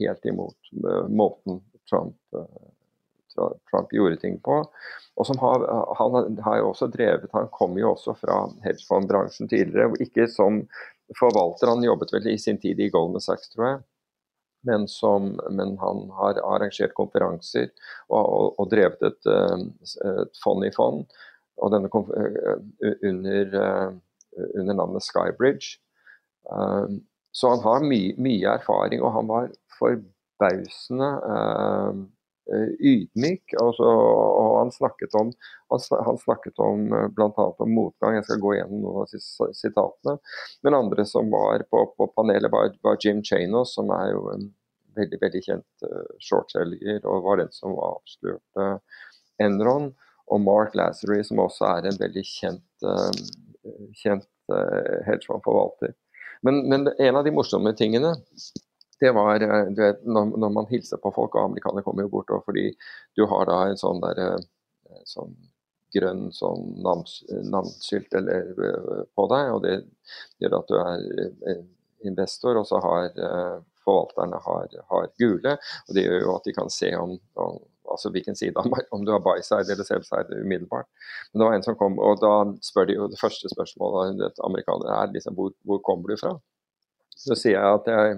helt imot måten Trump Trump gjorde ting på. Og som har, han har jo også drevet, han kom jo også fra hedgefondbransjen tidligere, ikke som forvalter. Han jobbet vel i sin tid i Goldman Sachs, tror jeg. Men, som, men han har arrangert konferanser og, og, og drevet et, eh, et, fond i fond. Og denne eh, under, eh, under navnet Skybridge. Så han har my, mye erfaring, og han var forbausende Eh, ydmyk. så, og han snakket om, han snakket om blant bl.a. om motgang. Jeg skal gå gjennom noen av sitatene. Men andre som var på, på panelet, var, var, Jim Chanos, som er jo en veldig veldig kjent shortselger, og var den som avslørte Enron. Og Mark Lazary, som også er en veldig kjent, uh, kjent uh, hedgefondforvalter. Men, men en av de morsomme tingene det var eh, du vet, når, når, man hilser på folk, og amerikanere kommer jo bort, og fordi du har da en sånn der eh, sånn grønn sånn navnskilt eh, på deg, og det gjør at du er investor, og så har forvalterne har, har, gule. og Det gjør jo at de kan se om, om altså hvilken side om du har buy-side eller sell-side umiddelbart. Men det var en som kom, og da spør de jo det første spørsmålet til amerikanere er liksom hvor, hvor kommer du fra? Så sier jeg at jeg,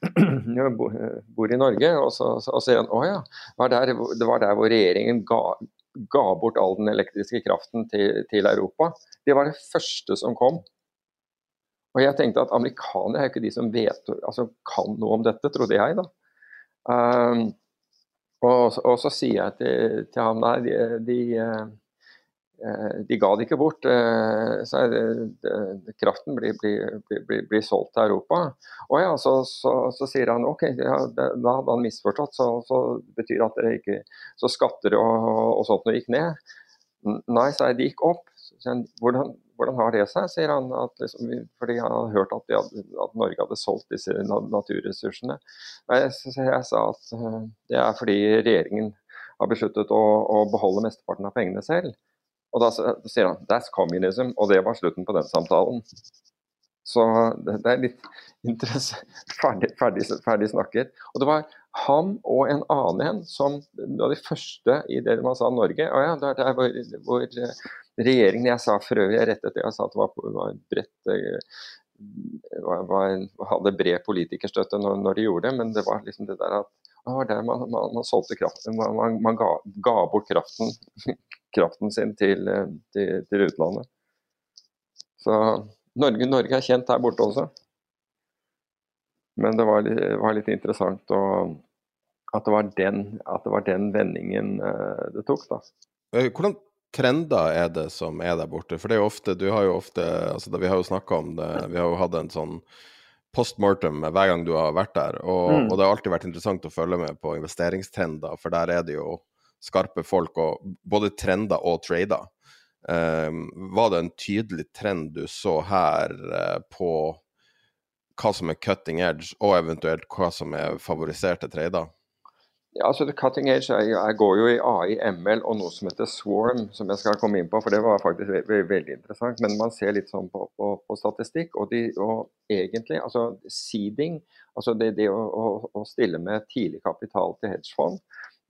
jeg bor i Norge, og så, og sier han å ja, det var der hvor regjeringen ga, ga bort all den elektriske kraften til, til, Europa. Det var det første som kom. Og jeg tenkte at amerikanere er jo ikke de som vet, altså kan noe om dette, trodde jeg da. Um, Og, og, så sier jeg til, til ham nei, de, de, eh, de, ga det ikke bort. Eh, så det, de, kraften blir, blir, blir, blir, solgt til Europa. Og ja, så, så, så sier han ok, ja, da hadde han misforstått. Så, så betyr det at det ikke Så skatter og, og sånt noe gikk ned. Nei, sa jeg, de gikk opp. Hvordan, hvordan, har det seg, sier han. Liksom, fordi han hadde hørt at, hadde, at, Norge hadde solgt disse naturressursene. Jeg, jeg, sa at uh, det er fordi regjeringen har besluttet å, å beholde mesteparten av pengene selv. Og da, sier han 'that's communism', og det var slutten på den samtalen. Så det, det er litt ferdig, ferdig, ferdig, snakket. Og det var ham og en annen en som var de første i det man sa Norge. Og ja, det er hvor, hvor eh, regjeringen Jeg sa for øvrig rett etter jeg sa at det var, var bredt eh, var, var, hadde bred politikerstøtte når, når, de gjorde det, men det var liksom det der at det var der man, man, man solgte kraften. Man, man ga, ga, bort kraften, kraften sin til, eh, til, til utlandet. Så Norge, Norge, er kjent her borte også. Men det var var litt interessant å, at, det den, at, det var den, vendingen uh, det tok, da. Eh, hvordan trender er det som er der borte? For det er jo ofte, du har jo ofte altså Vi har jo snakka om det, vi har jo hatt en sånn post mortem hver gang du har vært der. Og, mm. og, det har alltid vært interessant å følge med på investeringstrender, for der er det jo skarpe folk, og både trender og trader. Um, var det en tydelig trend du så her uh, på hva som er cutting edge, og eventuelt hva som er favoriserte trader? Ja, altså Cutting edge jeg, går jo i AI, ML og noe som heter Swarm, som jeg skal komme inn på, for det var faktisk ve ve veldig interessant. Men man ser litt sånn på, på, på statistikk, og, de, og, egentlig, altså seeding, altså det, det å, å, å, stille med tidlig kapital til hedgefond,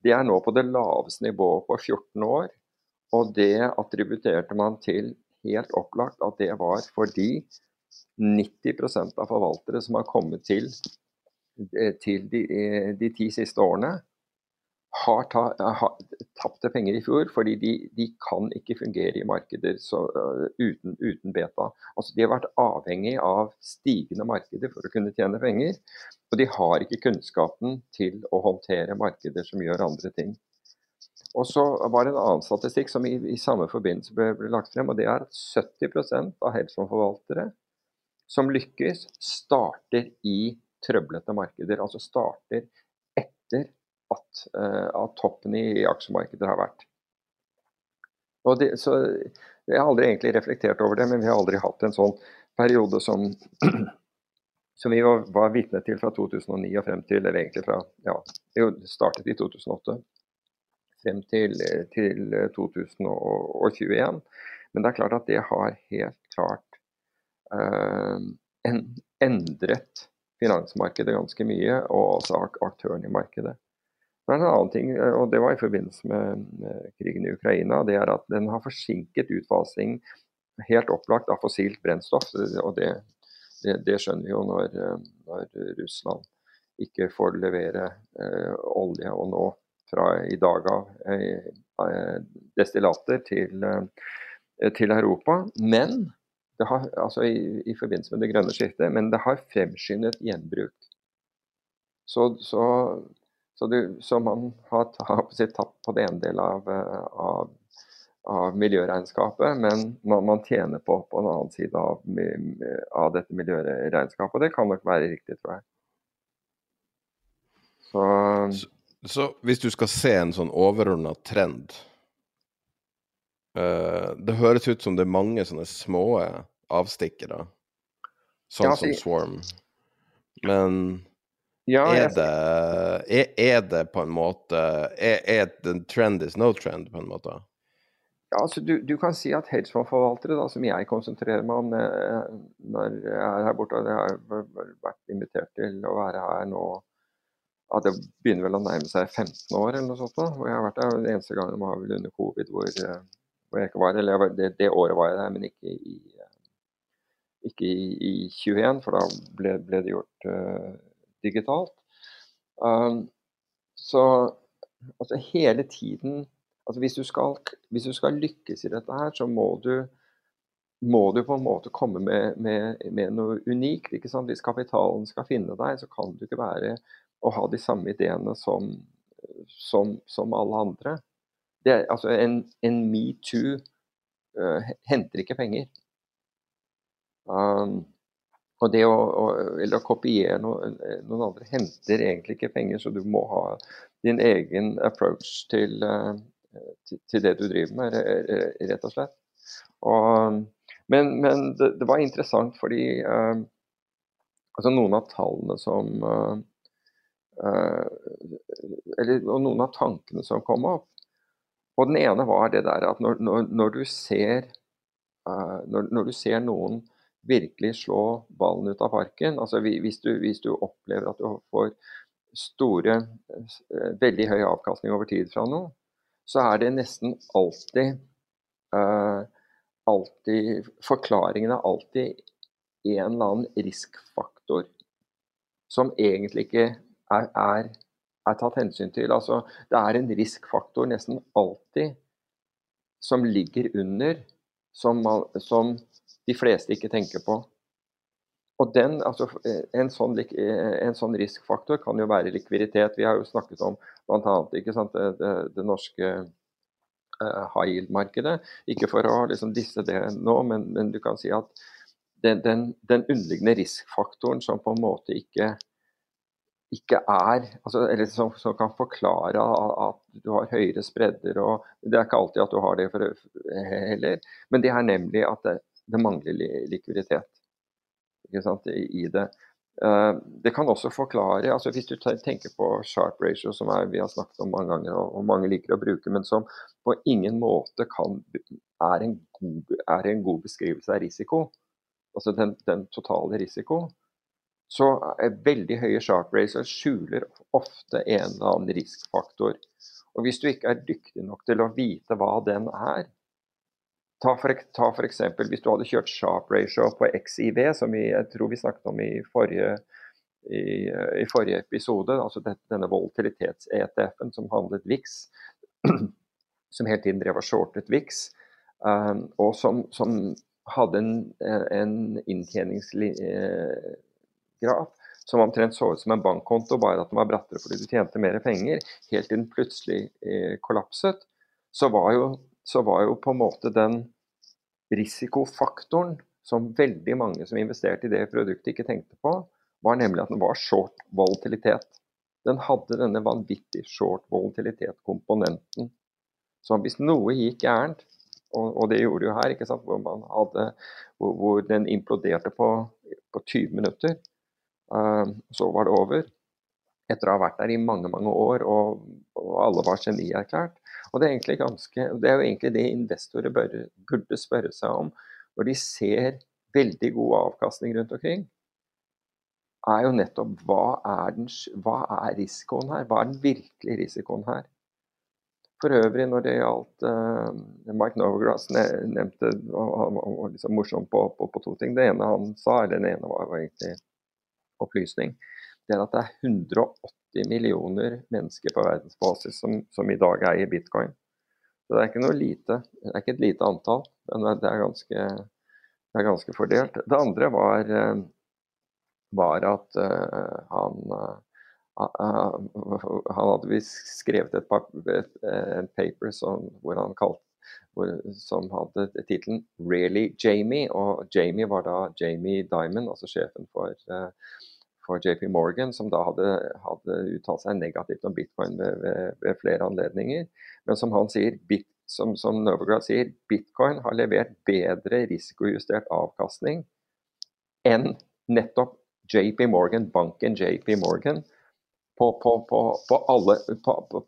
det er nå på det laveste nivået på 14 år. Og det attributerte man til helt opplagt at det var fordi 90% av forvaltere som har kommet til, eh, til de, eh, de ti siste årene, har, ta, har tapte penger i fjor fordi de, de, kan ikke fungere i markeder så, uten, uten, beta. Altså, de har vært avhengig av stigende markeder for å kunne tjene penger. Og de har ikke kunnskapen til å håndtere markeder som gjør andre ting. Og så var det en annen statistikk som i, i samme forbindelse ble, ble, lagt frem, og det er at 70% av hedgefondforvaltere som lykkes, starter i trøblete markeder. Altså starter etter at, uh, at toppen i, aksjemarkedet har vært. Det, så Jeg har aldri egentlig reflektert over det, men vi har aldri hatt en sånn periode som, som vi var, var vitne til fra 2009 og frem til Eller egentlig fra Ja, det startet i 2008 frem til, til 2021. Men det er klart at det har helt klart en, endret finansmarkedet ganske mye, og også aktørene i markedet. Det er en annen ting, eh, og det var i forbindelse med, krigen i Ukraina. Det er at den har forsinket utfasing helt opplagt av fossilt brennstoff. og Det, det, det skjønner vi jo når, eh, når, Russland ikke får levere eh, olje og nå fra i dag av eh, destillater til, eh, til, Europa. Men det har, altså i, i, forbindelse med det grønne skiftet, men det har fremskyndet gjenbruk. Så, så så, du, så man har, tapt på det ene del av, av, av, miljøregnskapet, men man, man, tjener på på en annen side av, av, dette miljøregnskapet. Og det kan nok være riktig, tror jeg. Så, så hvis du skal se en sånn overordna trend uh, Det høres ut som det er mange sånne små avstikkere, sånn ja, som Swarm. Men ja, er, det, er, er, det på en måte Er, er det trend is no trend, på en måte? Ja, altså du, du kan si at hedgefondforvaltere, som jeg konsentrerer meg om eh, når jeg er her borte, og jeg har vært invitert til å være her nå ja, Det begynner vel å nærme seg 15 år eller noe sånt. Da. hvor jeg har vært der den eneste gangen var vel under covid hvor, eh, hvor jeg ikke var Eller det, det, året var jeg der, men ikke i, ikke i, i 21, for da ble, ble det gjort uh, digitalt. Um, så altså hele tiden altså hvis, du skal, hvis du skal lykkes i dette her, så må du må du på en måte komme med, med, med noe unikt. ikke sant? Hvis kapitalen skal finne deg, så kan du ikke være å ha de samme ideene som, som, som alle andre. Er, altså En, en metoo uh, henter ikke penger. Um, og det å, å, å kopiere noen, noen andre henter egentlig ikke penger, så du må ha din egen approach til, uh, til, til det du driver med, rett og slett. Og, men, men det, det, var interessant fordi uh, altså noen av tallene som uh, eller, Og noen av tankene som kom opp. Og den ene var det der at når, når, når du ser når, når, du ser noen virkelig slå ballen ut av parken, altså hvis du, hvis du opplever at du får store, veldig høy avkastning over tid fra noe, så er det nesten alltid uh, alltid Forklaringen er alltid en eller annen riskfaktor som egentlig ikke er, er, er tatt hensyn til. Altså, det er en riskfaktor nesten alltid som ligger under, som, som de fleste ikke tenker på. Og den, altså, en, sånn, en, sånn, riskfaktor kan jo være likviditet. Vi har jo snakket om bl.a. Det, det, det norske Eh, high yield-markedet. Ikke for å liksom disse det nå, men, men, du kan si at den, den, den, underliggende riskfaktoren som på en måte ikke, ikke er altså, Eller som, som, kan forklare at du har høyere spredder og Det er ikke alltid at du har det for, heller, men det er nemlig at det, det mangler likviditet i, i det. Uh, det kan også forklare altså Hvis du tenker på sharp ratio, som er, vi har snakket om mange ganger og mange liker å bruke, men som på ingen måte kan, er, en god, er en god beskrivelse av risiko, altså den, den totale risiko, så veldig høye sharp ratio skjuler ofte en eller annen riskfaktor. Og Hvis du ikke er dyktig nok til å vite hva den er, Ta eksempel, Hvis du hadde kjørt sharp ratio på XIV, som vi, jeg tror vi snakket om i forrige, i, i forrige episode, altså denne volatilitets-ETF-en som handlet VIX, som hele tiden drev og shortet VIX, um, og som, som, hadde en, en inntjeningsgraf som omtrent så ut som en bankkonto, bare at den var brattere fordi du tjente mer penger, helt til den plutselig eh, kollapset, så var jo så var jo på en måte den risikofaktoren som veldig mange som investerte i det produktet, ikke tenkte på, var nemlig at den var short volatilitet. Den hadde denne vanvittig short volatilitet-komponenten. Så hvis noe gikk gærent, og, og, det gjorde det jo her, hvor, hadde, hvor, hvor den imploderte på, på 20 minutter, så var det over. Etter å ha vært der i mange mange år, og, og alle var genierklært, og det er, ganske, det er jo egentlig det investorer bør, burde spørre seg om når de ser veldig god avkastning rundt omkring. er jo nettopp hva er, den, hva er risikoen her? Hva er den virkelige risikoen her? For øvrig, når det gjaldt uh, Mike Novergrass nevnte og, var liksom morsom på, på, på, to ting. Det ene han sa, eller det ene var egentlig opplysning, det er at det er 180 millioner mennesker på verdensbasis som, som, i dag eier bitcoin. Så det er ikke lite, det er ikke et lite antall, men det er ganske, det er ganske fordelt. Det andre var, eh, var at uh, han uh, han hadde visst skrevet et, et, et paper som, hvor han kalte, hvor, som hadde tittelen 'Really Jamie'. Og Jamie var da Jamie Diamond, altså sjefen for uh, for JP Morgan, som da hadde, hadde uttalt seg negativt om bitcoin ved, ved, ved, flere anledninger. Men som han sier, bit, som, som Novograd sier, bitcoin har levert bedre risikojustert avkastning enn nettopp JP Morgan, banken JP Morgan, på, på, på, på alle,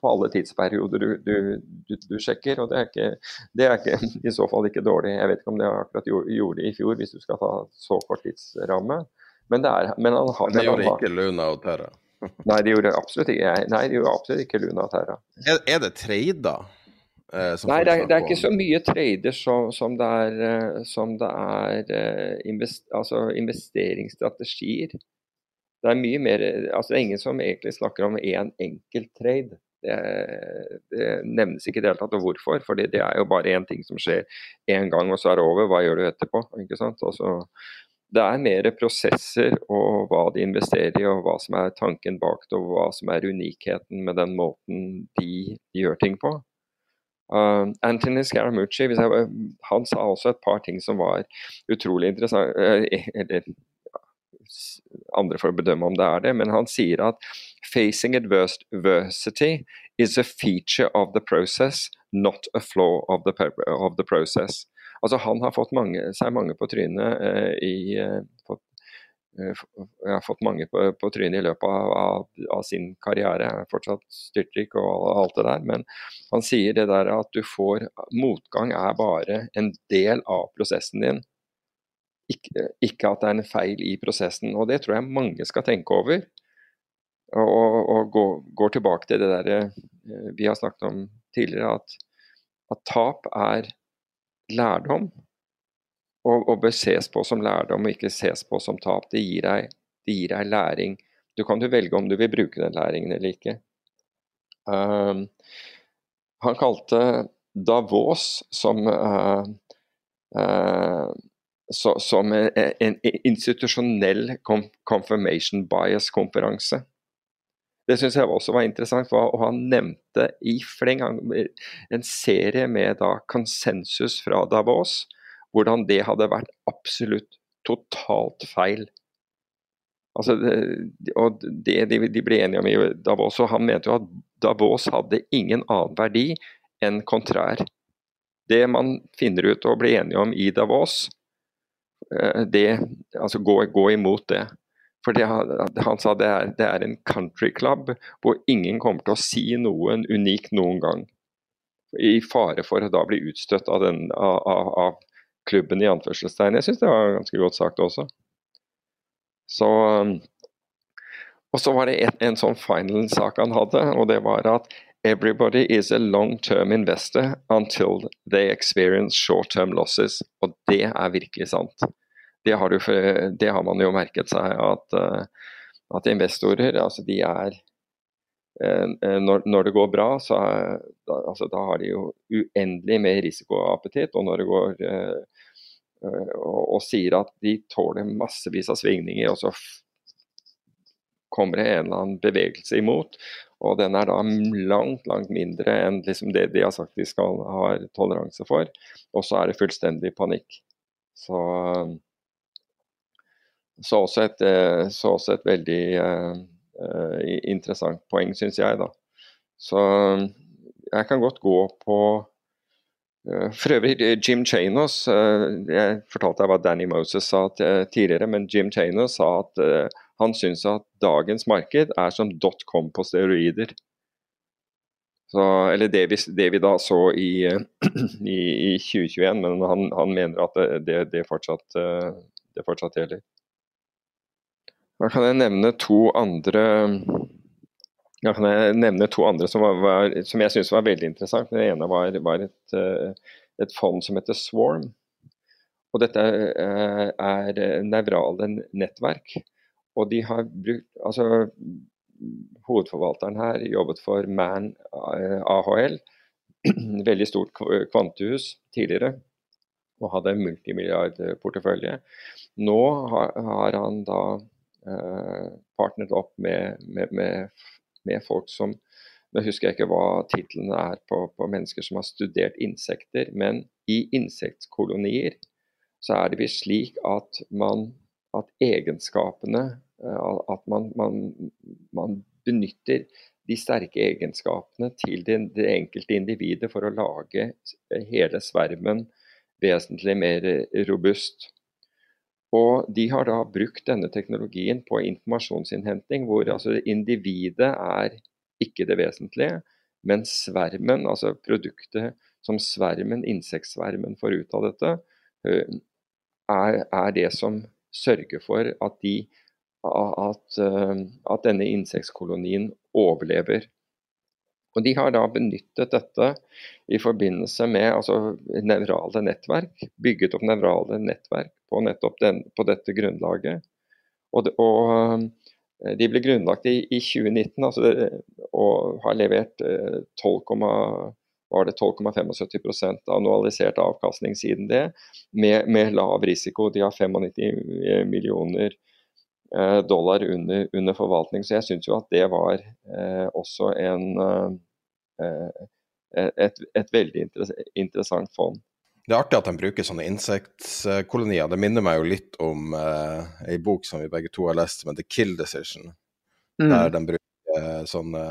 alle, tidsperioder du, du, du, du, sjekker. Og det er, ikke, det er ikke, i så fall ikke dårlig. Jeg vet ikke om det akkurat gjorde i fjor, hvis du skal ta så kort tidsramme. Men, det er, men han har Det gjorde ikke Luna og Terra? nei, det gjorde absolutt ikke, nei, det gjorde absolutt ikke Luna og Terra. Er, er det trader? Eh, nei, det er, det er, ikke så mye trader som, som det er, eh, som det er eh, invest, altså investeringsstrategier. Det er mye mer altså Det er ingen som egentlig snakker om én en enkelt trade. Det, det, nevnes ikke i det hele tatt. Og hvorfor? For det er jo bare én ting som skjer én gang, og så er det over. Hva gjør du etterpå? ikke sant? Altså, det er mer prosesser og hva de investerer i, og hva som er tanken bak det, og hva som er unikheten med den måten de, gjør ting på. Uh, Anthony Scaramucci han sa også et par ting som var utrolig interessant uh, Eller andre får bedømme om det er det, men han sier at 'facing adversity is a feature of the process, not a flaw of the, of the process'. Altså Han har fått mange, seg mange på trynet uh, i fått, jeg har fått mange på, på trynet i løpet av, av, av, sin karriere. Jeg er fortsatt styrtrik og alt det der. Men han sier det der at du får Motgang er bare en del av prosessen din. Ikke, ikke at det er en feil i prosessen. Og det tror jeg mange skal tenke over. Og, og gå, går tilbake til det der vi har snakket om tidligere, at, at tap er lærdom og, og, bør ses på som lærdom og ikke ses på som tap. Det gir deg, det gir deg læring. Du kan jo velge om du vil bruke den læringen eller ikke. Uh, han kalte Davos som, uh, uh, så, som en, en, institusjonell confirmation bias-konferanse. Det syns jeg også var interessant, og han nevnte i fleng en serie med da konsensus fra Davos hvordan det hadde vært absolutt totalt feil. Altså, og det de, ble enige om i Davos, og han mente jo at Davos hadde ingen annen verdi enn kontrær. Det man finner ut og blir enige om i Davos, eh, det, altså gå, gå imot det. For han, han sa det er, det er en country club hvor ingen kommer til å si noe unikt noen gang. I fare for å da bli utstøtt av, den, av, av klubben i anførselstegn. Jeg syns det var ganske godt sagt også. Så um, Og så var det en, en sånn final sak han hadde, og det var at Everybody is a long-term investor until they experience short-term losses. Og det er virkelig sant. Det har, du, det har man jo merket seg at, uh, at investorer altså de er Eh, eh, når, når, det går bra, så er, da, altså, da, har de jo uendelig mer risikoappetitt. Og når det går eh, og, og, sier at de tåler massevis av svingninger, og så kommer det en eller annen bevegelse imot. Og den er da langt, langt mindre enn liksom det de har sagt de skal ha toleranse for. Og så er det fullstendig panikk. Så, så, også, et, så også et veldig uh, interessant poeng, syns jeg. da. Så jeg kan godt gå på uh, For øvrig, Jim Chanos uh, Jeg fortalte deg hva Danny Moses sa tidligere, men Jim Chanos sa at han syns at dagens marked er som dotcom på steroider. Så, eller det vi, det vi, da så i, i, i 2021, men han, han, mener at det, det, fortsatt, det fortsatt gjelder. Da kan jeg nevne to andre da kan jeg nevne to andre som, var, var, som jeg syns var veldig interessant. Det ene var, var et, eh, et, fond som heter Swarm. Og dette er, er nevrale nettverk. Og de har brukt altså Hovedforvalteren her jobbet for Man AHL, veldig stort kvantehus tidligere, og hadde multimilliardportefølje. Nå har, har han da Eh, partnert opp med, med, med, med, folk som Nå husker jeg ikke hva titlene er på, på, mennesker som har studert insekter, men i insektkolonier så er det visst slik at, man, at egenskapene eh, At man, man, man, benytter de sterke egenskapene til det, det enkelte individet for å lage hele svermen vesentlig mer robust. Og De har da brukt denne teknologien på informasjonsinnhenting, hvor altså individet er ikke det vesentlige, men svermen, altså produktet som svermen, insektsvermen, får ut av dette, er, er det som sørger for at, de, at, at denne insektkolonien overlever. Og De har da benyttet dette i forbindelse med altså, nevrale nettverk, bygget opp nevrale nettverk på nettopp den, på dette grunnlaget. Og, og, eh, de ble grunnlagt i, i 2019 altså og har levert 12,8 var det 12,75% annualisert avkastning siden det, med, med, lav risiko. De har 95 millioner eh, dollar under, under, forvaltning. Så jeg syns jo at det var eh, også en, eh, et, et, veldig interessant fond. Det er artig at de bruker sånne insektkolonier. Det minner meg jo litt om eh, ei bok som vi begge to har lest, som heter 'Kill Decision'. Mm. Der de bruker sånne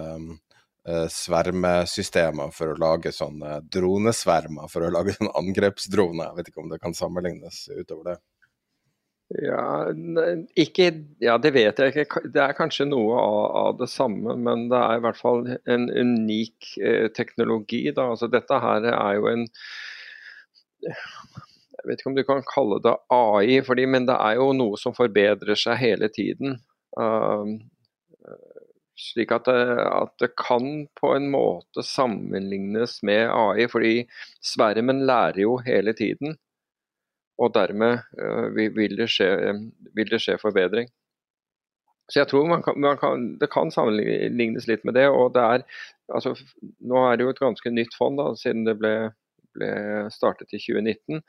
eh, svermesystemer for å lage sånne dronesvermer, for å lage sånne angrepsdroner. Jeg vet ikke om det kan sammenlignes utover det? Ja, ikke, ja, det vet jeg ikke. Det er kanskje noe av, av, det samme, men det er i hvert fall en unik eh, teknologi. Altså, dette her er jo en Jeg vet ikke om du kan kalle det AI, fordi, men det er jo noe som forbedrer seg hele tiden. Uh, slik at det, at det, kan på en måte sammenlignes med AI, fordi svermen lærer jo hele tiden. Og dermed uh, vil, det skje, vil, det skje, forbedring. Så jeg tror man kan, man kan, det kan sammenlignes litt med det. og det er, altså, Nå er det jo et ganske nytt fond, da, siden det ble, ble startet i 2019.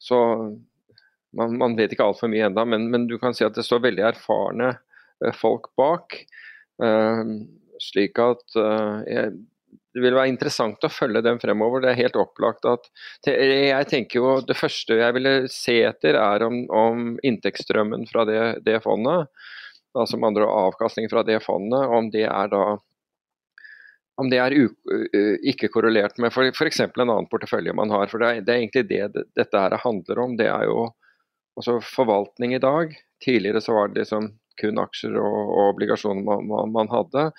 Så man, man vet ikke altfor mye ennå, men, men, du kan si at det står veldig erfarne uh, folk bak. Uh, slik at uh, jeg, det vil være interessant å følge dem fremover. Det er helt opplagt at Jeg tenker jo det første jeg ville se etter, er om, om inntektsstrømmen fra det, det fondet, altså med andre avkastning fra det fondet, om det er da om det er ikke korrelert med f.eks. en annen portefølje man har. for Det er, det er egentlig det, det dette her handler om. Det er jo altså forvaltning i dag. Tidligere så var det liksom kun aksjer og, og obligasjoner man, man, man hadde.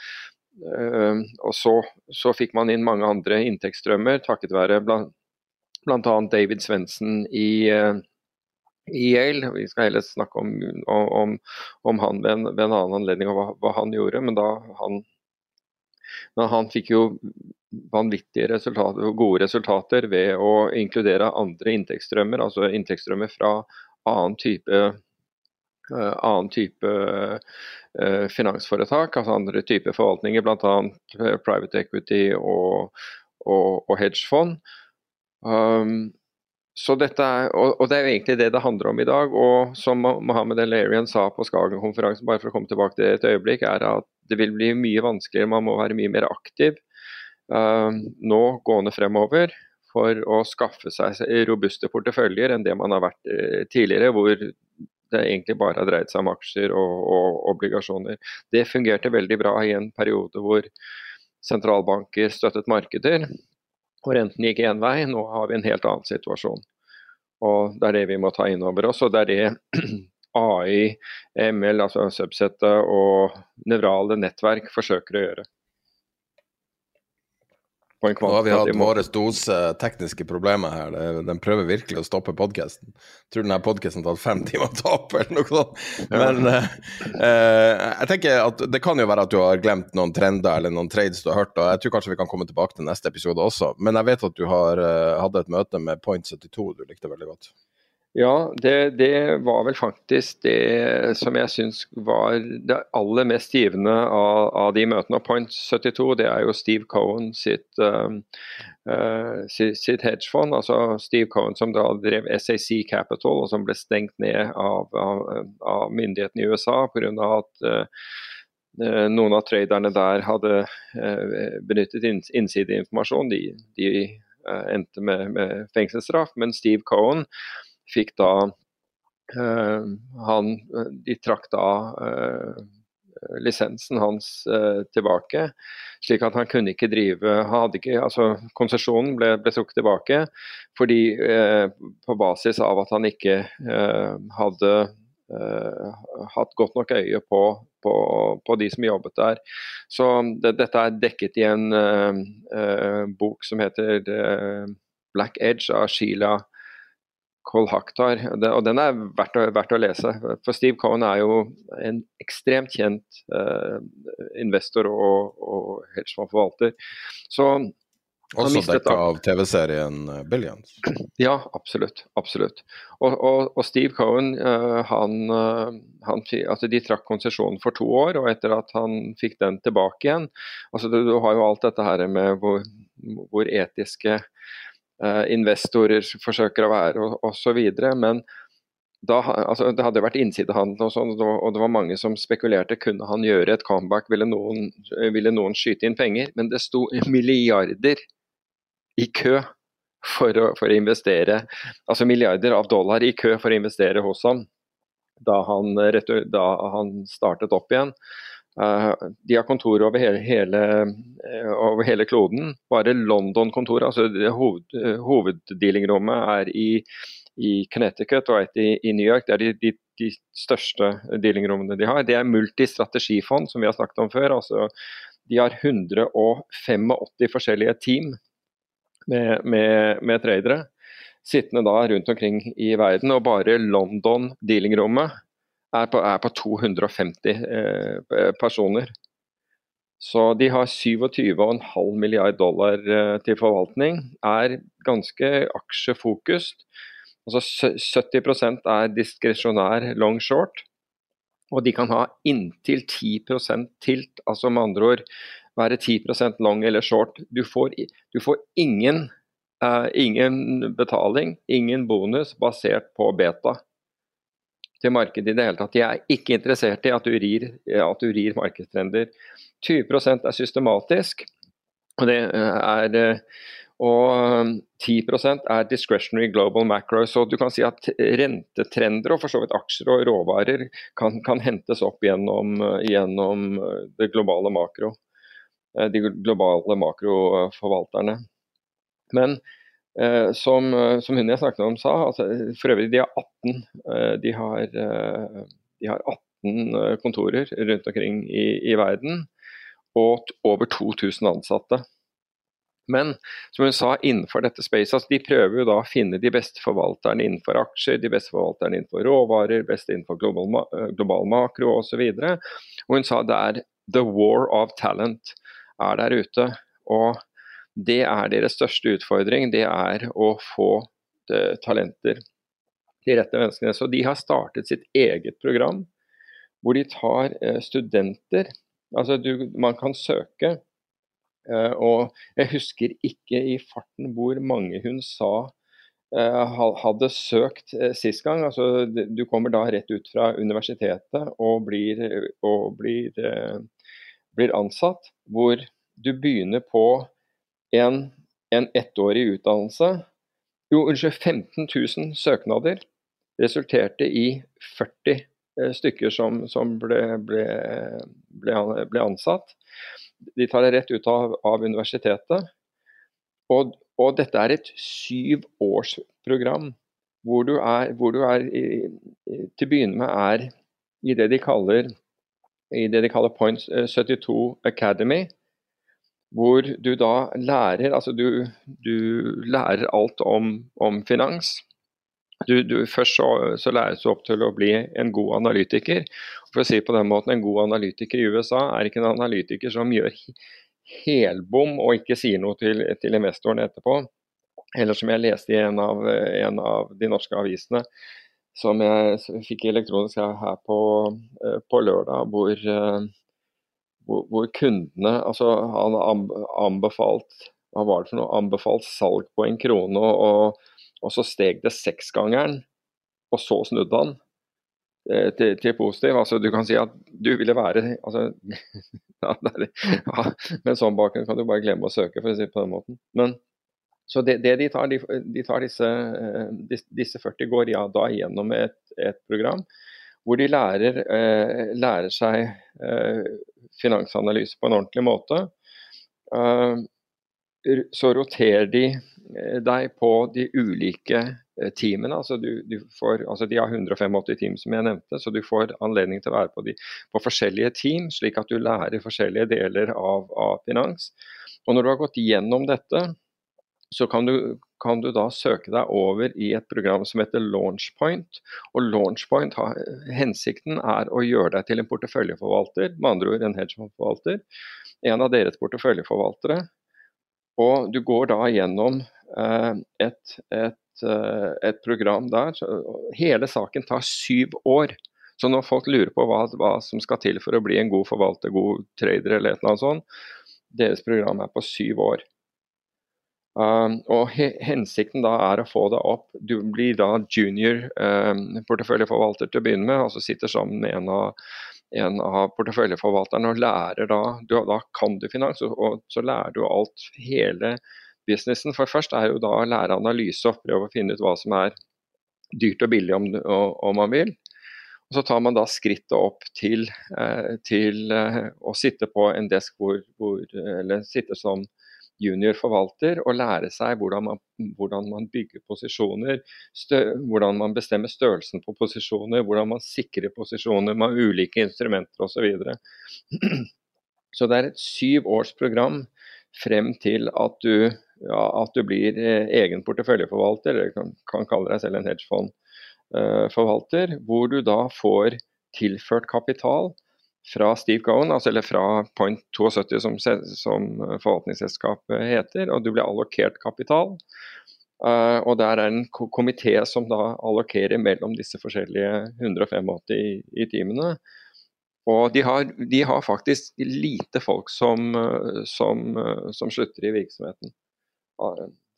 Uh, og så, så, fikk man inn mange andre inntektsstrømmer takket være bl.a. David Svendsen i, uh, i, Yale. Vi skal heller snakke om, om, om han ved en, ved en, annen anledning og hva, hva, han gjorde. Men, da han, men han fikk jo vanvittige resultater, gode resultater ved å inkludere andre inntektsstrømmer, altså inntektsstrømmer fra annen type Eh, annen type eh, finansforetak, altså andre typer forvaltninger, bl.a. Eh, private equity og, og, og hedgefond. Um, er, og, og, det er jo egentlig det det handler om i dag. Og som Mohammed El-Arian sa på Skagen-konferansen, bare for å komme tilbake til det et øyeblikk, er at det vil bli mye vanskeligere, man må være mye mer aktiv uh, nå gående fremover for å skaffe seg robuste porteføljer enn det man har vært tidligere, hvor det egentlig bare har dreid seg om aksjer og, og, obligasjoner. Det fungerte veldig bra i en periode hvor sentralbanker støttet markeder, og renten gikk én vei. Nå har vi en helt annen situasjon. Og Det er det vi må ta inn over oss. og det er det AI, ML, altså subsettet og nevrale nettverk forsøker å gjøre. Nå har vi hatt vår dose tekniske problemer her. Den prøver virkelig å stoppe podkasten. Tror denne podkasten har tatt fem timer å ta opp, eller noe sånt. Men ja. eh, eh, jeg tenker at det kan jo være at du har glemt noen trender eller noen trades du har hørt. og Jeg tror kanskje vi kan komme tilbake til neste episode også. Men jeg vet at du har, uh, hadde et møte med Point 72 du likte veldig godt. Ja, det, det, var vel faktisk det som jeg syns var det aller mest givende av, av, de møtene. Point 72 det er jo Steve Cohen sitt, uh, uh, sitt, hedgefond. Altså Steve Cohen som da drev SAC Capital, og som ble stengt ned av, av, av myndighetene i USA pga. at uh, noen av traderne der hadde benyttet innsideinformasjon. De, de endte med, med fengselsstraff. Men Steve Cohen fikk da eh, han, De trakk da eh, lisensen hans eh, tilbake, slik at han kunne ikke drive hadde ikke, altså Konsesjonen ble, ble trukket tilbake fordi på basis av at han ikke hadde hatt godt nok øye på, på, på, de som jobbet der. Så det, dette er dekket i en bok som heter Black Edge av Sheila Cole Haktar, og den er verdt å, verdt å, lese. For Steve Cohen er jo en ekstremt kjent uh, investor og, og hedgefondforvalter. Så Også dekka av TV-serien eh, Billions? Ja, absolutt. absolutt. Og, og, og Steve Cohen, uh, han, uh, han, altså de trakk konsesjonen for to år, og etter at han fikk den tilbake igjen altså Du, du har jo alt dette her med hvor, hvor etiske investorer forsøker å være, osv. Men da, altså, det hadde vært innsidehandel og sånn, og det var mange som spekulerte. Kunne han gjøre et comeback? Ville noen, ville noen skyte inn penger? Men det sto milliarder i kø for å, for å, investere, altså milliarder av dollar i kø for å investere hos ham da han, da han startet opp igjen. Uh, de har kontor over hele, hele, uh, over hele kloden. Bare London-kontoret, altså hoved, hoveddealingrommet, er i i Connecticut og et i, i New York. Det er de, de, de største dealingrommene de har. Det er multistrategifond, som vi har snakket om før. altså De har 185 forskjellige team med, med, med tradere sittende da rundt omkring i verden. Og bare London dealingrommet er på, er på 250 eh, personer. Så de har 27,5 milliard dollar eh, til forvaltning. Er ganske aksjefokust. Altså 70% er diskresjonær long short, og de kan ha inntil 10% tilt, altså med andre ord være 10% long eller short. Du får, du får ingen, uh, ingen, betaling, ingen bonus basert på beta til markedet i det hele tatt. De er ikke interessert i at du rir, at du rir markedstrender. 20 er systematisk. og det er uh, og 10 um, er discretionary global macro. Så du kan si at rentetrender og for så vidt aksjer og råvarer kan, kan hentes opp gjennom, gjennom, det globale makro. De globale makroforvalterne. Men eh, som, uh, som, hun jeg snakket om sa, altså, for øvrig de har 18, de har, de har 18 kontorer rundt omkring i, i verden. Og over 2000 ansatte. Men som hun sa, innenfor dette spacet, altså de prøver jo da å finne de beste forvalterne innenfor aksjer, de beste forvalterne innenfor råvarer, beste innenfor global, eh, global makro osv. Og, og hun sa det er the war of talent er der ute. Og det er deres største utfordring, det er å få eh, talenter, de rette menneskene. Så de har startet sitt eget program hvor de tar eh, studenter. Altså du, man kan søke Eh, og jeg husker ikke i farten hvor mange hun sa hadde søkt sist gang. Altså, du kommer da rett ut fra universitetet og blir, og blir, blir ansatt. Hvor du begynner på en, en ettårig utdannelse. Jo, unnskyld, 15 000 søknader resulterte i 40 stykker som, som ble, ble, ble, ansatt. De tar det rett ut av, av universitetet. Og, og, dette er et syvårsprogram hvor du er, hvor du er i, til å begynne med er i det de kaller, det de kaller Point 72 Academy. Hvor du da lærer altså du, du lærer alt om, om finans. Du, du, først så, så, læres du opp til å bli en god analytiker. For å si på den måten, En god analytiker i USA er ikke en analytiker som gjør helbom og ikke sier noe til, til investoren etterpå. Eller som jeg leste i en av, en av de norske avisene, som jeg fikk elektronisk her på, eh, på lørdag, hvor, eh, hvor, hvor, kundene altså Han anbefalt hva var det for noe, anbefalt salg på en krone. og og så steg det seksgangeren, og så snudde han eh, til, til, positiv. Altså, du kan si at du ville være altså, ja, ja, Med sånn bakgrunn kan du bare glemme å søke, for å si det på den måten. Men, så det, det de, tar, de, de tar disse, eh, disse, 40 går ja, da gjennom et, et, program hvor de lærer, eh, lærer seg eh, finansanalyse på en ordentlig måte. Uh, så roterer de Eh, deg på de ulike eh, teamene. Altså du, du får, altså de har 185 team, som jeg nevnte, så du får anledning til å være på, de, på forskjellige team, slik at du lærer forskjellige deler av, av, finans. Og Når du har gått gjennom dette, så kan du, kan du, da søke deg over i et program som heter Launchpoint. Og Launchpoint har, Hensikten er å gjøre deg til en porteføljeforvalter, med andre ord en hedgefondforvalter. En av deres porteføljeforvaltere Og du går da gjennom eh, et, et, eh, et, program der. Hele saken tar syv år. Så når folk lurer på hva, hva, som skal til for å bli en god forvalter, god trader eller et eller annet sånt, deres program er på syv år. Um, og he Hensikten da er å få deg opp. Du blir da junior um, porteføljeforvalter til å begynne med. altså Sitter sammen med en av, av porteføljeforvalterne og lærer da du, Da kan du finans, og, og, så lærer du alt, hele businessen. For først er jo da å lære analyse og prøve å finne ut hva som er dyrt og billig om, om man vil. Og Så tar man da skrittet opp til, eh, til eh, å sitte på en desk hvor, hvor Eller sitte som junior forvalter og lære seg hvordan man, hvordan man bygger posisjoner, stø, hvordan man bestemmer størrelsen på posisjoner, hvordan man sikrer posisjoner med ulike instrumenter osv. Så, så det er et syv års program frem til at du, ja, at du blir eh, egen porteføljeforvalter, eller kan, kan kalle deg selv en hedgefondforvalter, eh, hvor du da får tilført kapital fra Steve Cohen, altså, eller fra Point 72 som, som forvaltningsselskapet heter, og du blir allokert kapital. Uh, og der er en komité som da allokerer mellom disse forskjellige 185 i, i timene. Og de har, de har, faktisk lite folk som, som, som slutter i virksomheten.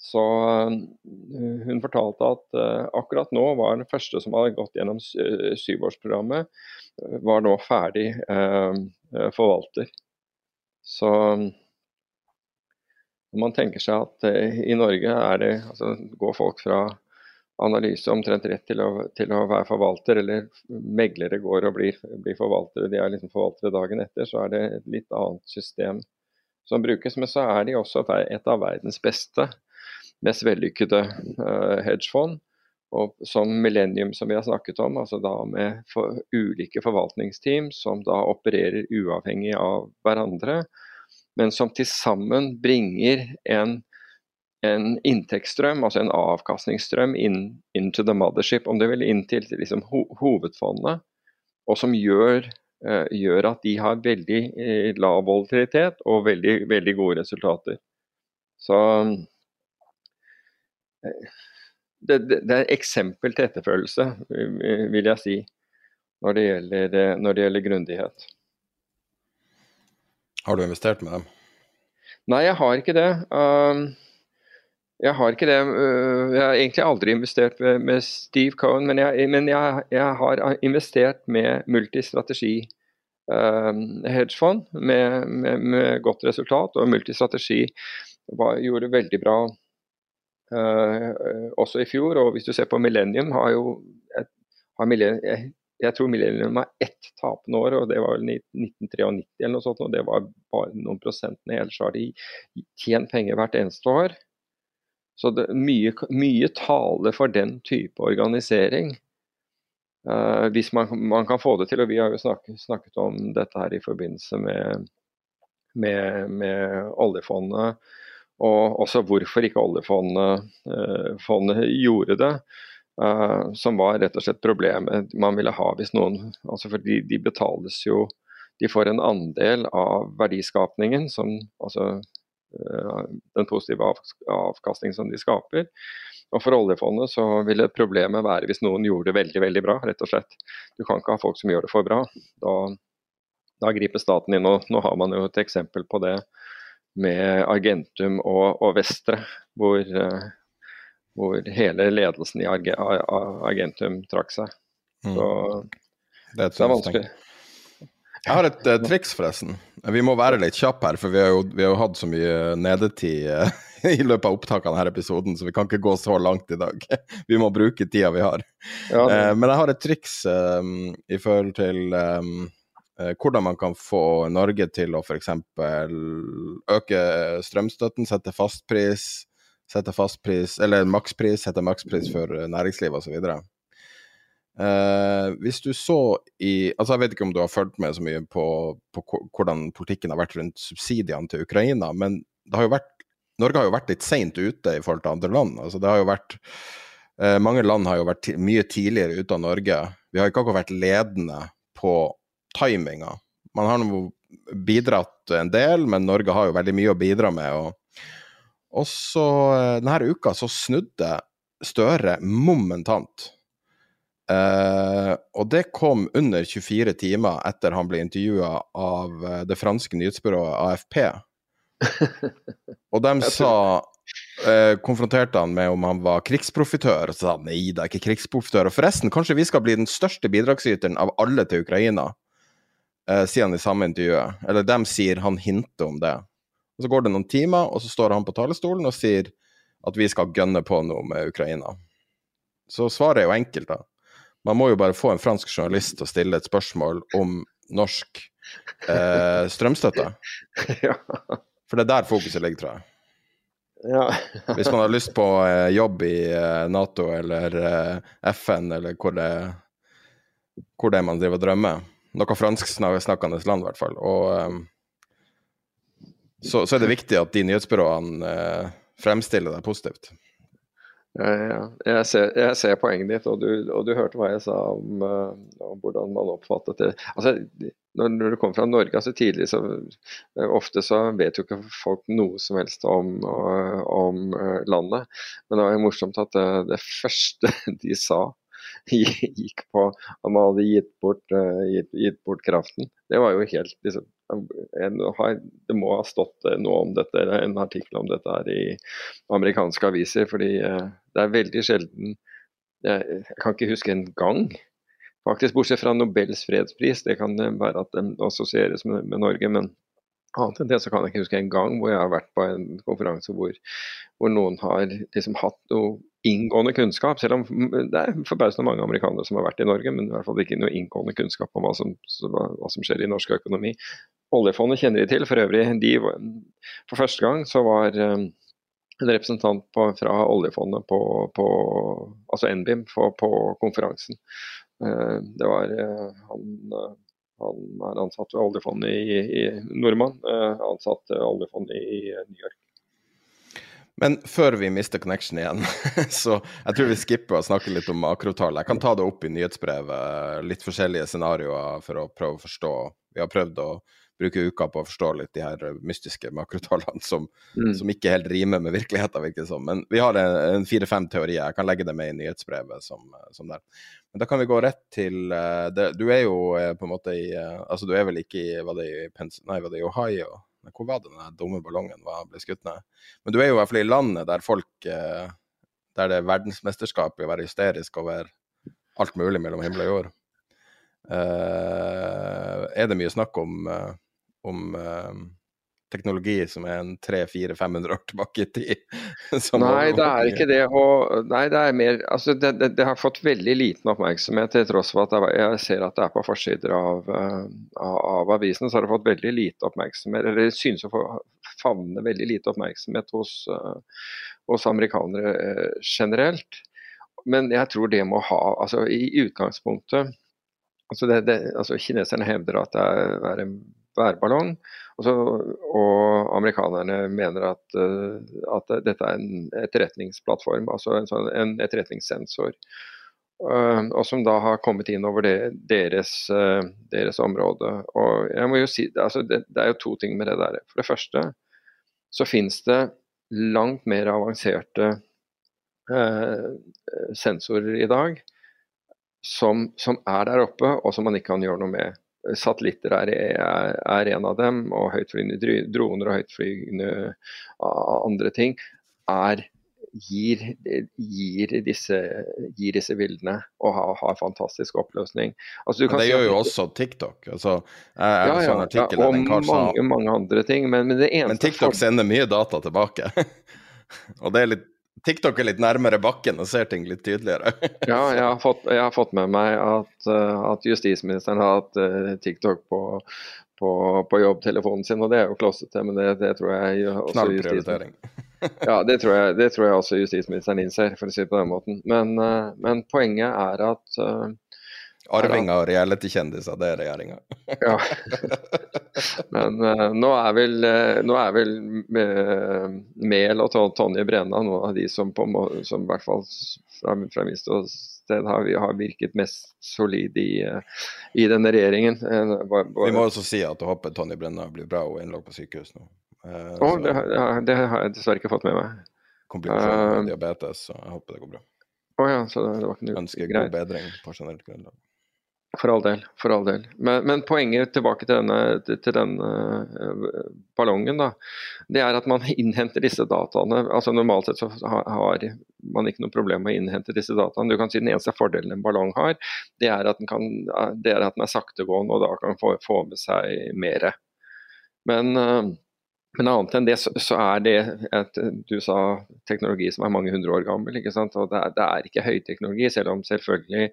Så hun fortalte at uh, akkurat nå var den første som hadde gått gjennom syvårsprogrammet, var nå ferdig eh, eh, forvalter. Så når man tenker seg at eh, i Norge det, altså, går folk fra analyse omtrent rett til å, til å, være forvalter, eller meglere går og blir, blir forvaltere, de er liksom forvaltere dagen etter, så er det et litt annet system som brukes. Men så er de også et av verdens beste, mest vellykkede uh, hedgefond. Og som Millennium, som vi har snakket om, altså da med for ulike forvaltningsteam som da opererer uavhengig av hverandre, men som til sammen bringer en, en inntektsstrøm, altså en avkastningsstrøm, inn, into the mothership, om det vil, inn til liksom, ho hovedfondet, og som gjør, uh, gjør, at de har veldig uh, lav volatilitet og veldig, veldig gode resultater. Så uh, det, det, det, er eksempel til etterfølgelse, vil jeg si, når det gjelder, når det gjelder grundighet. Har du investert med dem? Nei, jeg har ikke det. Um, jeg har ikke det. Uh, jeg har egentlig aldri investert med Steve Cohen, men jeg, men jeg, jeg har investert med multistrategi um, hedgefond med, med, med, godt resultat. Og multistrategi var, gjorde veldig bra også i fjor. Og hvis du ser på Millennium, har jo har millennium, jeg, jeg, tror Millennium har ett tapende år, og det var vel 1993 eller noe sånt. Og det var bare noen prosent ned. Ellers har de tjent penger hvert eneste år. Så det, mye, mye taler for den type organisering. Uh, hvis man, man, kan få det til, og vi har jo snakket, snakket om dette her i forbindelse med, med, med oljefondet og også hvorfor ikke oljefondet eh, gjorde det. Uh, som var rett og slett problemet man ville ha hvis noen altså fordi de betales jo De får en andel av verdiskapningen, som, altså uh, den positive avkastningen som de skaper. Og For oljefondet så ville problemet være hvis noen gjorde det veldig veldig bra. rett og slett. Du kan ikke ha folk som gjør det for bra. Da, da griper staten inn. og Nå har man jo et eksempel på det med Argentum og, og Vestre, hvor, uh, hvor, hele ledelsen i Arge, Argentum trakk seg. Mm. Så det er, det er vanskelig. Jeg har et uh, triks, forresten. Vi må være litt kjappe her, for vi har jo, vi har jo hatt så mye nedetid uh, i løpet av opptaket av denne episoden, så vi kan ikke gå så langt i dag. vi må bruke tida vi har. Ja, uh, men jeg har et triks i forhold til um, Eh, hvordan man kan få Norge til å f.eks. øke strømstøtten, sette fastpris, sette fastpris, eller makspris, sette makspris for næringslivet osv. Eh, hvis du så i altså Jeg vet ikke om du har fulgt med så mye på, på, hvordan politikken har vært rundt subsidiene til Ukraina, men har vært, Norge har jo vært litt seint ute i forhold til andre land. altså det har jo vært eh, Mange land har jo vært mye tidligere ute av Norge. Vi har ikke akkurat vært ledende på timinga. Man har nå bidratt en del, men Norge har jo veldig mye å bidra med. og Og så eh, denne uka så snudde Støre momentant. Eh, og det kom under 24 timer etter han ble intervjua av eh, det franske nyhetsbyrået AFP. Og de sa eh, Konfronterte han med om han var krigsprofitør, og så sa han nei, det er ikke krigsprofitør. Og forresten, kanskje vi skal bli den største bidragsyteren av alle til Ukraina, eh, sier han i samme intervjuet. Eller dem sier han hinter om det. Og Så går det noen timer, og så står han på talerstolen og sier at vi skal gønne på noe med Ukraina. Så svaret er jo enkelt, da. Man må jo bare få en fransk journalist til å stille et spørsmål om norsk eh, strømstøtte. For det er der fokuset ligger, tror jeg. ja. Hvis man har lyst på eh, jobb i eh, Nato eller eh, FN, eller hvor det, hvor det er man driver og drømmer. Noe fransksnakkende land, i hvert fall. Og um, så, så er det viktig at de nyhetsbyråene uh, fremstiller deg positivt. Ja, ja. Jeg, ser, jeg ser poenget ditt, og du, og du hørte hva jeg sa om, uh, om hvordan man oppfattet det. Altså, når, når du kommer fra Norge altså tidlig, så uh, ofte så vet jo ikke folk noe som helst om, uh, om landet. Men det var jo morsomt at det, det første de sa gikk på at man hadde gitt bort, eh, gitt, gitt bort kraften. Det var jo helt liksom, Det må ha stått eh, noe om dette, en artikkel om dette her i amerikanske aviser. fordi eh, det er veldig sjelden jeg, jeg kan ikke huske en gang, faktisk, bortsett fra Nobels fredspris. Det kan være at den assosieres med, med Norge, men annet enn det så kan jeg ikke huske en gang hvor jeg har vært på en konferanse hvor, hvor noen har liksom hatt noe inngående kunnskap, selv om det er forbausende mange amerikanere som har vært i Norge, men i hvert fall ikke noe inngående kunnskap om hva som, hva, som skjer i norsk økonomi. Oljefondet kjenner de til. For øvrig, de, for første gang så var um, en representant på, fra oljefondet på, på altså NBIM på, på konferansen. Uh, det var uh, han, han er ansatt ved oljefondet i, i Nordmann, ansatt ved oljefondet i New York. Men før vi mister connection igjen, så jeg tror vi skipper å snakke litt om makrotall. Jeg kan ta det opp i nyhetsbrevet, litt forskjellige scenarioer for å prøve å forstå. Vi har prøvd å bruke uka på å forstå litt de her mystiske makrotallene som, mm. som ikke helt rimer med virkeligheten, virker det som. Men vi har en, fire-fem teorier. Jeg kan legge det med i nyhetsbrevet som, som, der. Men da kan vi gå rett til uh, det, Du er jo på en måte i Altså, du er vel ikke i Var det i, Pens nei, var det i Ohio? Hvor var det den dumme ballongen var, ble skutt ned? Men du er jo i hvert fall i landet der folk eh, Der det er verdensmesterskap i å være hysterisk over alt mulig mellom himmel og jord. Uh, er det mye snakk om, uh, om uh, teknologi som er en 300-400-500 år tilbake i tid? nei, det er ikke det. Og, nei, det er mer altså det, det, det, har fått veldig liten oppmerksomhet, til tross for at jeg ser at det er på forsider av, av, av avisen. Så har det fått veldig lite oppmerksomhet, eller synes å få favne veldig lite oppmerksomhet hos, hos amerikanere generelt. Men jeg tror det må ha altså I utgangspunktet altså, det, altså Kineserne hevder at det er en værballong. Og, så, og amerikanerne mener at, uh, at, dette er en etterretningsplattform, altså en, sånn, en etterretningssensor. Uh, og som da har kommet inn over det, deres, uh, deres, område. Og jeg må jo si, altså det, det, er jo to ting med det der. For det første så finnes det langt mer avanserte sensorer i dag som, som, er der oppe, og som man ikke kan gjøre noe med. Satellitter er, er, er en av dem, og høytflygende droner og høytflygende andre ting er, gir, gir, disse, gir, disse, bildene og har, har fantastisk oppløsning. Altså, det gjør jo også TikTok. Altså, jeg, ja, ja, sånn artikkel, ja, og mange, mange andre ting. Men, men, men TikTok sender mye data tilbake. og det er litt TikTok er litt nærmere bakken og ser ting litt tydeligere. ja, jeg har, fått, jeg har, fått, med meg at, uh, at justisministeren har hatt uh, TikTok på, på, på, jobbtelefonen sin, og det er jo klossete, men det, det, tror jeg også justisministeren Ja, det tror, jeg, det tror, jeg, også justisministeren innser, for å si det på den måten. Men, uh, men poenget er at Arvinger og reality-kjendiser, det er regjeringa. ja. Men uh, nå er vel, uh, nå er vel uh, Mehl og Tonje Brenna noen av de som, på, som i hvert fall fra, fra mitt sted har, har, virket mest solide i, i denne regjeringen. Bare, bare... Vi må også si at du håper Tonje Brenna blir bra og innlagt på sykehus nå. Eh, så det, har- det har jeg dessverre ikke fått med meg. komplikasjoner med eh, diabetes, så jeg håper det går bra. Å ja, så det var ikke noe Ønsker god bedring på generelt grunnlag. For all del. for all del. Men, men poenget tilbake til denne, til denne eh, ballongen, da, det er at man innhenter disse dataene. altså Normalt sett så har man ikke noe problem med å innhente disse dataene. Du kan si Den eneste fordelen en ballong har, det er at den, kan, er, at den er saktegående og da kan få, få med seg mer. Men, eh, men annet enn det, så, så er det et, du sa teknologi som er mange hundre år gammel. ikke sant? Og det er, det er ikke høyteknologi, selv om selvfølgelig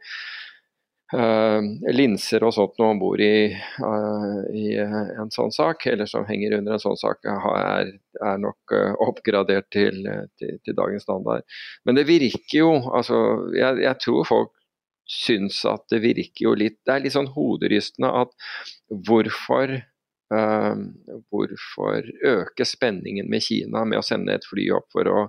eh, linser og sånt om bord i, uh, i en sånn sak, eller som henger under en sånn sak, er, er nok uh, oppgradert til, til, til dagens standard. Men det virker jo altså, jeg, jeg tror folk syns at det virker jo litt Det er litt sånn hoderystende at hvorfor eh, hvorfor øke spenningen med Kina med å sende et fly opp for å,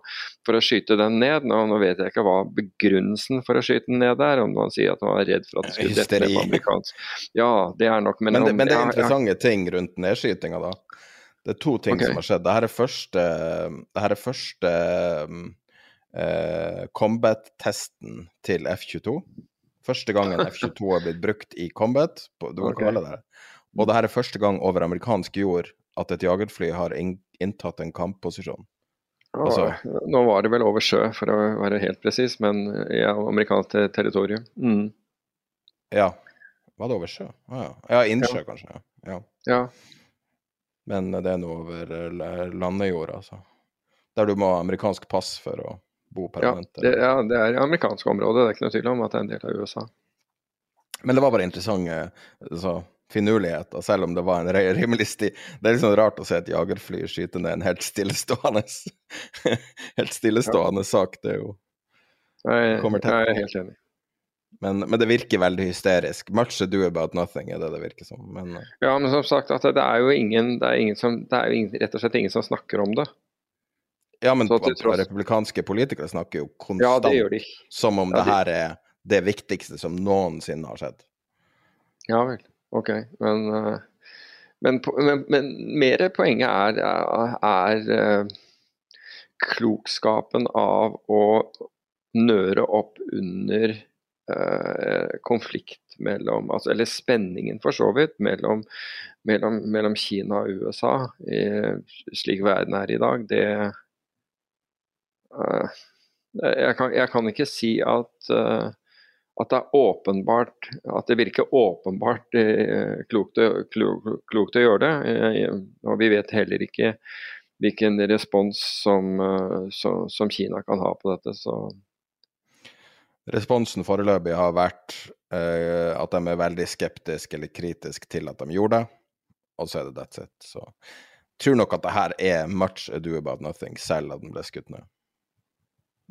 for å skyte den ned? Nå, nå vet jeg ikke hva begrunnelsen for å skyte den ned er, om man sier at man er redd for at det skulle dette ned på amerikansk. Ja, det er nok, men, Men, det, om- men det er ja, ja. interessante ting rundt nedskytinga, da. Det er to ting okay. som har skjedd. Dette er første, det her er første eh, combat-testen til F-22. Første gangen F-22 har blitt brukt i combat, på, du kan okay. kalle det. Og det her er første gang over amerikansk jord at et jagerfly har inntatt en kampposisjon. Altså- Nå var det vel over sjø, for å være helt presis, men i amerikansk territorium. Mm. Ja. Var det over sjø? Ah, ja. ja, innsjø, kanskje. Ja. ja. Ja. Men det er noe over eh, la- landejord, altså. Der du må ha amerikansk pass for å bo Ja, permanent. det, ja, det er amerikansk område, det er ikke noe tvil om at det er en del av USA. Men det var bare interessant. altså, finurligheter, selv om det var en rimelig sti... Det er sånn rart å se et jagerfly skyte ned en helt stillestående Helt stillestående sak, det er jo Jeg, jeg er helt enig. men, men det virker veldig hysterisk. Much ado about nothing, er det det virker som. Men eh, Ja, men som sagt, det, det er jo ingen, det er ingen som, det er jo ingen, rett og slett ingen som snakker om det. ja, men tross- republikanske politikere snakker jo konstant ja, de. som om Ja, det her er det viktigste som noensinne har skjedd. Ja vel. Ok. Men, eh, men, men, men mer poenget er, er, eh, klokskapen av å nøre opp under eh, konflikt mellom altså, Eller spenningen, for så vidt, mellom, mellom, mellom Kina og USA, i, slik verden er i dag. Det eh, jeg, kan, jeg kan ikke si at eh, at det er åpenbart At det virker åpenbart eh, klokt, å- klo- klokt å gjøre det. Eh, og vi vet heller ikke hvilken respons som, eh, som, Kina kan ha på dette. Så Responsen foreløpig har vært at de er veldig skeptiske eller kritiske til at de gjorde det, og så er det that's it. Så jeg tror nok at det her er much ado about nothing, selv om den ble skutt ned.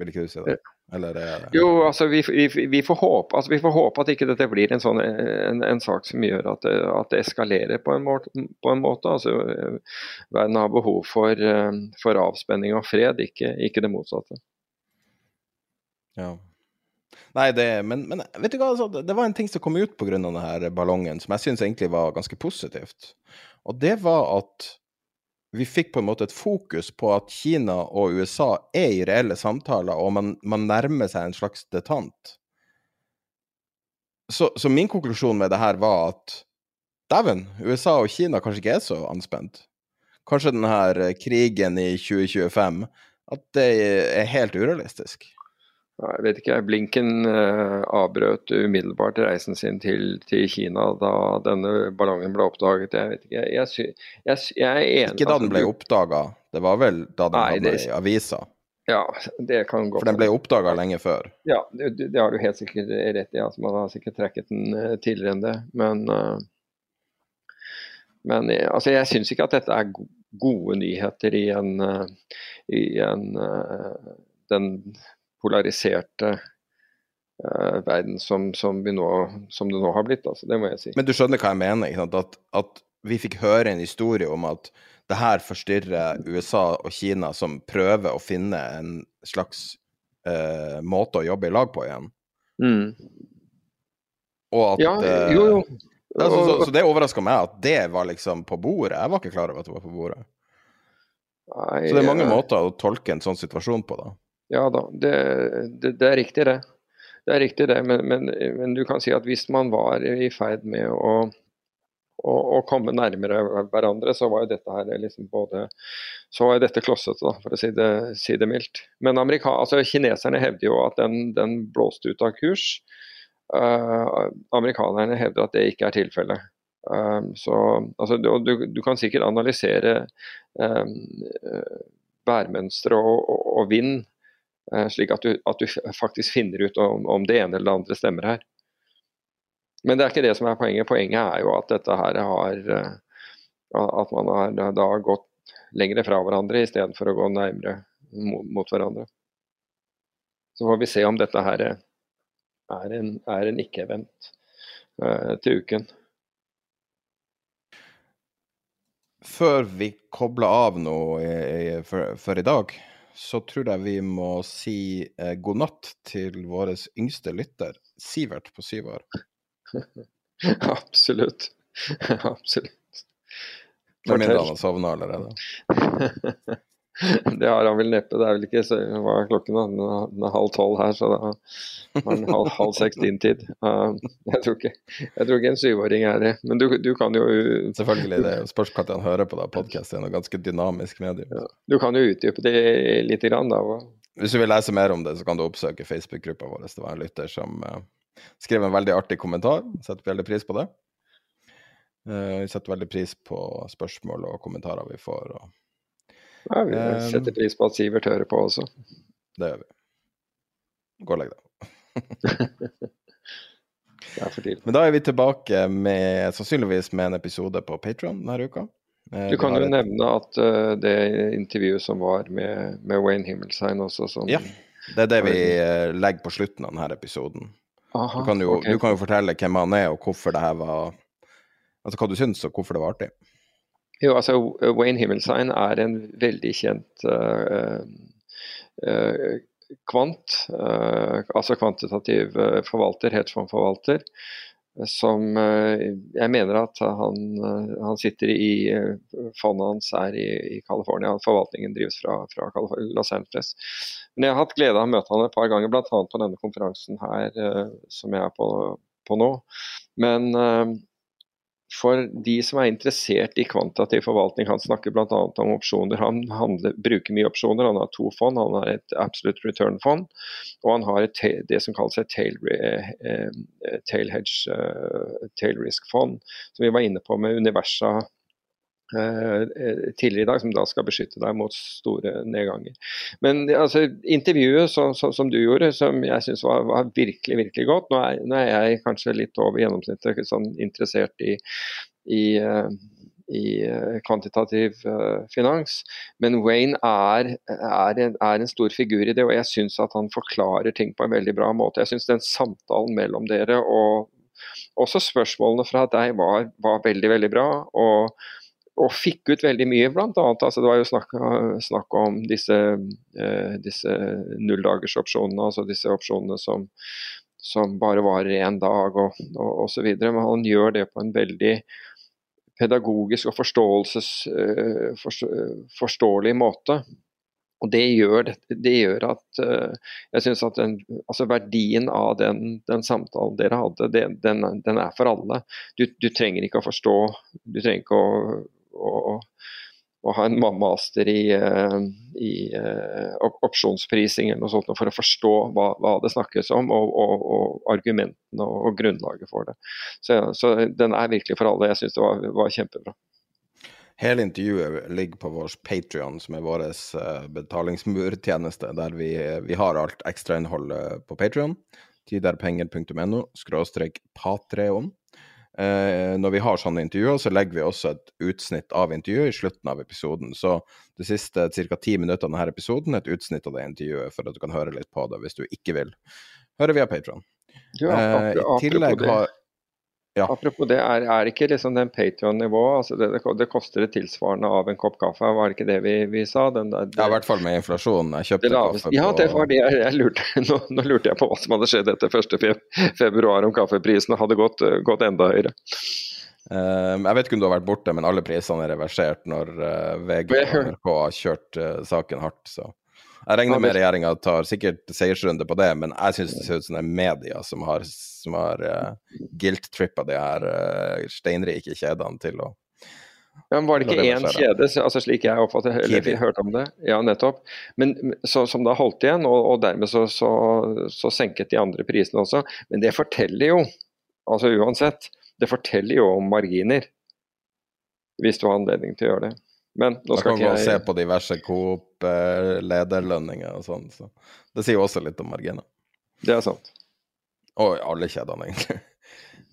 Vil ikke du si det? Eller er det jo, altså vi, vi, vi, får håpe, altså, vi får håpe at ikke dette blir en, sånn, en, en sak som gjør at at det eskalerer på en måte. På en måte. Altså, eh, verden har behov for, eh, for avspenning og fred, ikke, ikke det motsatte. Ja. Nei, det, men, men vet du hva, altså, det det var en ting som kom ut pga. denne ballongen som jeg syns egentlig var ganske positivt. Og det var at vi fikk på en måte et fokus på at Kina og USA er i reelle samtaler, og man, man nærmer seg en slags detant. Så, så min konklusjon med det her var at dæven, USA og Kina kanskje ikke er så anspent. Kanskje denne her krigen i 2025 at det er helt urealistisk. Jeg vet ikke, Blinken eh, avbrøt umiddelbart reisen sin til, til Kina da denne ballongen ble oppdaget. Jeg vet ikke, jeg, sy, jeg, jeg er enig Ikke da altså, den ble du- oppdaga, det var vel da den Nei, havna det- i avisa. Ja, det kan gå. For den ble oppdaga lenge før. Ja, det, det har du helt sikkert rett i. Altså, man har sikkert trekket den eh, tidligere enn det. Men, eh, men altså, jeg syns ikke at dette er go gode nyheter i en, i en den polariserte uh, verden som, som, vi nå, som det nå har blitt. Altså, det må jeg si. Men du skjønner hva jeg mener? At, at vi fikk høre en historie om at det her forstyrrer USA og Kina, som prøver å finne en slags uh, måte å jobbe i lag på igjen. Mm. Og at Ja, eh, jo, jo. Altså, så, så, så det overraska meg at det var liksom på bordet. Jeg var ikke klar over at det var på bordet. Nei, Så det er mange måter å tolke en sånn situasjon på, da. Ja da, det, det, det er riktig det. Det er riktig det, men, men, men du kan si at hvis man var i ferd med å, å, å komme nærmere hverandre, så var jo dette her liksom både Så var jo dette klossete, for å si det, si det mildt. Men amerika, altså, kineserne hevder jo at den, den blåste ut av kurs. Uh, amerikanerne hevder at det ikke er tilfellet. Um, så, altså, du, du, kan sikkert analysere um, uh, værmønstre og, og, og vind, slik at du, at du, faktisk finner ut om, om, det ene eller det andre stemmer her. Men det er ikke det som er poenget. Poenget er jo at dette her har uh, At man har da gått lengre fra hverandre istedenfor å gå nærmere mot, mot, hverandre. Så får vi se om dette her er en, er en ikke-event til uken. Før vi kobler av nå i, for, for, i dag, så tror jeg vi må si eh, god natt til vår yngste lytter, Sivert på syv år. Absolutt. Absolutt. Med mindre han har sovna allerede. Det har han vel neppe. Det er vel ikke så, Hva er klokken? da? Den er halv tolv her, så da har han halv, halv seks din tid. Jeg, tror ikke, jeg, tror ikke, en syvåring er det. Men du, du kan jo Selvfølgelig. det Spørs når han hører på da, podkast. Det er noe ganske dynamisk medium. Ja, du kan jo utdype det litt. Grann, da. Hvis du vil lese mer om det, så kan du oppsøke Facebook-gruppa vår. Det var en lytter som uh, skrev en veldig artig kommentar. Setter veldig pris på det. Uh, vi setter veldig pris på spørsmål og kommentarer vi får. og ja, vi ehm. setter pris på at Sivert hører på også. Det gjør vi. Gå og legg deg. det er for tidlig. Men da er vi tilbake med sannsynligvis med en episode på Patron denne uka. Eh, du kan jo et... nevne at uh, det intervjuet som var med, med Wayne Himmelsheim også som Ja, det er det vi uh, legger på slutten av denne episoden. Aha, du, kan jo, okay. du, kan jo, fortelle hvem han er, og hvorfor det her var Altså hva du syns, og hvorfor det var artig. Jo, altså Wayne Himmelstein er en veldig kjent uh, uh, kvant, uh, altså kvantitativ forvalter, hedgefondforvalter, som jeg mener at han, han sitter i Fondet hans er i, i California. Forvaltningen drives fra, fra, Los Angeles. Men jeg har hatt glede av å møte han et par ganger, bl.a. på denne konferansen her som jeg er på, på nå. Men for de som er interessert i kvantitativ forvaltning, han snakker bl.a. om opsjoner. Han handler, bruker mye opsjoner. Han har to fond. Han har et absolute return-fond, og han har et, det som kalles et tail, eh, eh, tail hedge, uh, tail risk-fond, som vi var inne på med Universa Eh, tidligere i dag, som da skal beskytte deg mot store nedganger. Men altså, intervjuet som, som, som du gjorde, som jeg syns var, var, virkelig virkelig godt Nå er, nå er, jeg kanskje litt over gjennomsnittet sånn interessert i, i, eh, i eh, kvantitativ finans, men Wayne er, er, en, er, en, stor figur i det, og jeg syns at han forklarer ting på en veldig bra måte. Jeg syns den samtalen mellom dere og også spørsmålene fra deg var, var veldig, veldig bra. og og fikk ut veldig mye, bl.a. Altså, det var jo snakk, snakk om disse, eh, disse nulldagersopsjonene, altså disse opsjonene som, som bare varer én dag og, osv. Men han gjør det på en veldig pedagogisk og forståelses, eh, forstå, måte. Og det gjør, det gjør at uh, jeg syns at den, altså verdien av den, den samtalen dere hadde, det, den, den, er for alle. Du, du, trenger ikke å forstå, du trenger ikke å å, å ha en master i, eh, i uh, opsjonsprising eller noe sånt for å forstå hva, hva det snakkes om, og, og, og argumentene og, og, grunnlaget for det. Så, så, den er virkelig for alle. Jeg syns det var, var, kjempebra. Hele intervjuet ligger på vår Patrion, som er vår uh, betalingsmurtjeneste, der vi, vi har alt ekstrainnholdet på Patrion. Tiderpenger.no skråstrek patreon. Eh, når vi har sånne intervjuer, så legger vi også et utsnitt av intervjuet i slutten av episoden. Så de siste ca. ti minuttene av denne episoden er et utsnitt av det intervjuet, for at du kan høre litt på det hvis du ikke vil høre via Patron. Ja, eh, I tillegg har ja. Apropos det, er, er ikke liksom den Patrion-nivået altså det, det, koster det tilsvarende av en kopp kaffe, var det ikke det vi, vi sa? Der, det, ja, i hvert fall med inflasjonen. Jeg kjøpte kaffe på Ja, det var det jeg, jeg lurte. Nå, nå, lurte jeg på hva som hadde skjedd etter 1. februar, om kaffeprisene hadde gått, gått enda høyere. Um, jeg vet ikke om du har vært borte, men alle prisene er reversert når uh, VG og NRK har kjørt uh, saken hardt. Så jeg regner med regjeringa tar sikkert seiersrunde på det, men jeg syns det ser ut som det er media som har, som har uh, guilt-trippa de her uh, steinrike kjedene til å ja, men Var det ikke én kjede, altså slik jeg oppfattet eller hørte om det? Ja, nettopp. Men så, Som da holdt igjen, og, og dermed så, så, så, senket de andre prisene også. Men det forteller jo, altså uansett, det forteller jo om marginer. Hvis du har anledning til å gjøre det. Men nå skal ikke jeg Da kan gå og se på diverse Coop-lederlønninger og sånn. Så. Det sier jo også litt om marginer. Det er sant. Og alle kjedene, egentlig.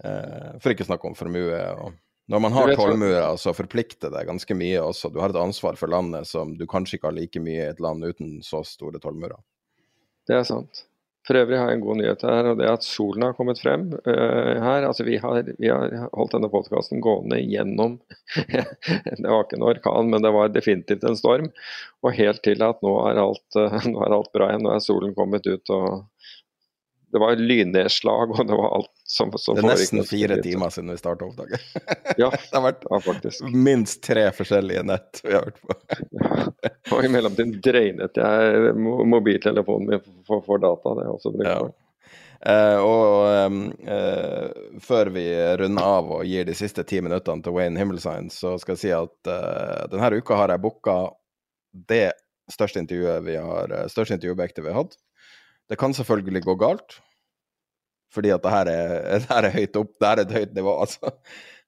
Eh, for ikke å snakke om formue. og når man har tollmurer, så forplikter det ganske mye også. Du har et ansvar for landet som du kanskje ikke har like mye i et land uten så store tollmurer. Det er sant. For øvrig har jeg en god nyhet her, og det er at solen har kommet frem uh, her. Altså, vi har, vi har holdt denne podkasten gående gjennom Det var ikke en orkan, men det var definitivt en storm. Og helt til at nå er alt, uh, nå er alt bra igjen. Nå er solen kommet ut, og det var lynnedslag, og det var alt som, som Det er nesten fire timer siden vi starta oppdaget. ja, det har vært ja, faktisk. minst tre forskjellige nett vi har hørt på. og i mellomtiden dreinet jeg mobiltelefonen min for, for data. Det er også brukt ja. Uh, og um, uh, før vi runder av og gir de siste ti minuttene til Wayne Himmelsign, så skal jeg si at uh, denne uka har jeg booka det største intervjuet vi har, største intervjuobjektet vi har hatt. Det kan selvfølgelig gå galt, fordi at det her er, det her er høyt opp. Det her er et høyt nivå, altså.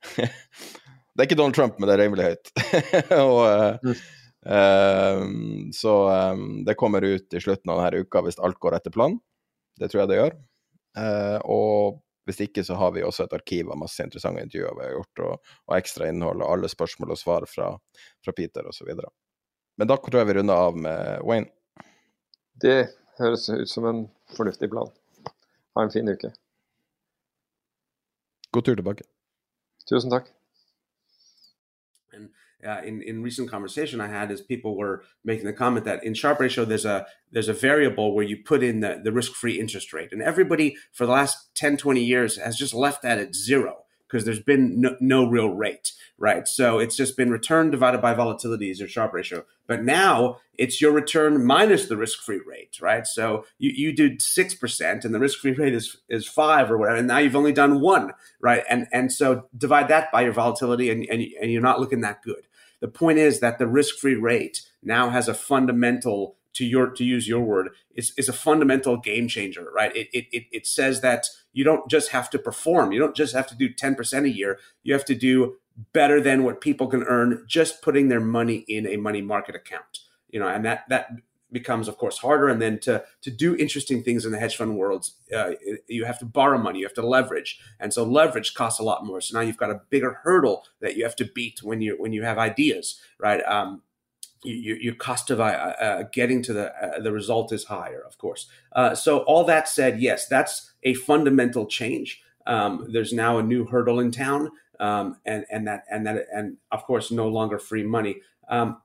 det er ikke Donald Trump, men det er rimelig høyt. og, mm. uh, så um, det kommer ut i slutten av denne uka hvis alt går etter planen. Det tror jeg det gjør. Uh, og hvis ikke, så har vi også et arkiv av masse interessante intervjuer vi har gjort, og, og ekstra innhold og alle spørsmål og svar fra, fra Peter osv. Men da tror jeg vi runder av med Wayne. Det høres ut som en fornuftig plan. Ha en fin uke. God tur tilbake. Tusen takk. And uh, in in recent conversation I had is people were making the comment that in Sharpe ratio there's a there's a variable where you put in the, the risk free interest rate, and everybody for the last 10, 20 years has just left that at zero because there's been no, no, real rate, right? So it's just been return divided by volatility is your Sharpe ratio. But now it's your return minus the risk-free rate, right? So you, you do six percent and the risk-free rate is is five or whatever, and now you've only done one, right? And and so divide that by your volatility, and and, and you're not looking that good. The point is that the risk-free rate now has a fundamental to your to use your word is, is a fundamental game changer right? It, it it says that you don't just have to perform. You don't just have to do 10% a year. You have to do better than what people can earn just putting their money in a money market account you know and that that becomes of course harder. And then to to do interesting things in the hedge fund worlds uh, you have to borrow money you have to leverage. And so leverage costs a lot more. So now you've got a bigger hurdle that you have to beat when you when you have ideas right? Um, your, your cost of uh, uh, getting to the uh, the result is higher, of course. Uh, so all that said, yes, that's a fundamental change. Um, there's now a new hurdle in town, um, and and that and that and of course no longer free money. Um,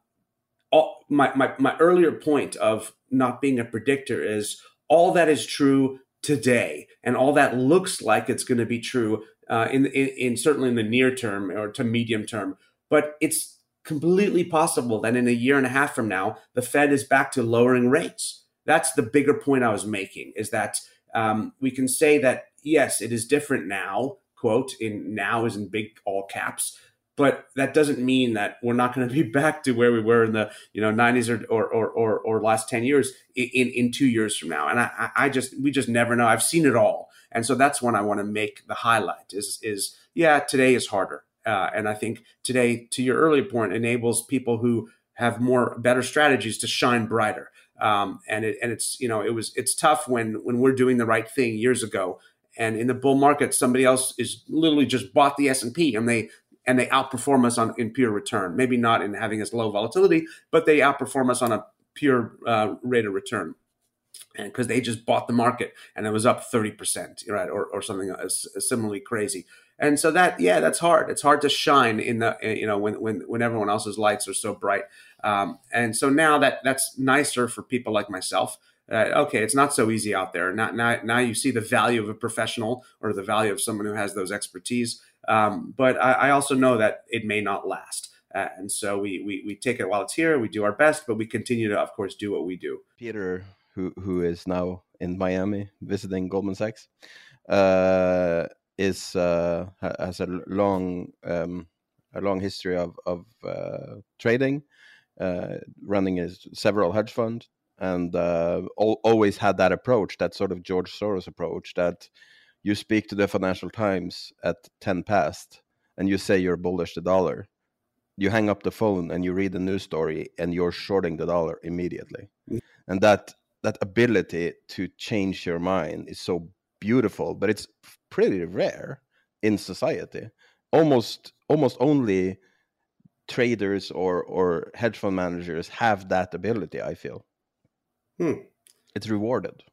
all, my, my my earlier point of not being a predictor is all that is true today, and all that looks like it's going to be true uh, in, in in certainly in the near term or to medium term, but it's completely possible that in a year and a half from now, the Fed is back to lowering rates. That's the bigger point I was making is that um, we can say that, yes, it is different now, quote, in now is in big all caps. But that doesn't mean that we're not going to be back to where we were in the you know 90s or or or, or, or last 10 years in, in two years from now. And I, I just we just never know. I've seen it all, and so that's when I want to make the highlight. Is is yeah, today is harder uh, and I think today, to your earlier point, enables people who have more better strategies to shine brighter. Um, and it and it's you know it was it's tough when when we're doing the right thing years ago, and in the bull market somebody else is literally just bought the S and P and they and they outperform us on in pure return. Maybe not in having as low volatility, but they outperform us on a pure uh, rate of return and because they just bought the market and it was up 30% right or, or something similarly crazy and so that yeah that's hard it's hard to shine in the eh, you know when when, when everyone else's lights are so bright um, and so now that that's nicer for people like myself uh, okay, it's not so easy out there. Now, now, now you see the value of a professional or the value of someone who has those expertise. Um, but I, I, also know that it may not last. Uh, and so we, we, we take it while it's here, we do our best, but we continue to, of course, do what we do. Peter, who, who is now in Miami visiting Goldman Sachs, uh, is uh, has a long um, a long history of of uh, trading, uh, running his several hedge funds, and uh, al always had that approach, that sort of George Soros approach, that you speak to the Financial Times at ten past, and you say you're bullish the dollar. You hang up the phone and you read the news story, and you're shorting the dollar immediately, mm. and that that ability to change your mind is so beautiful, but it's pretty rare in society. Almost almost only traders or or hedge fund managers have that ability. I feel. Hmm. It's rewarded.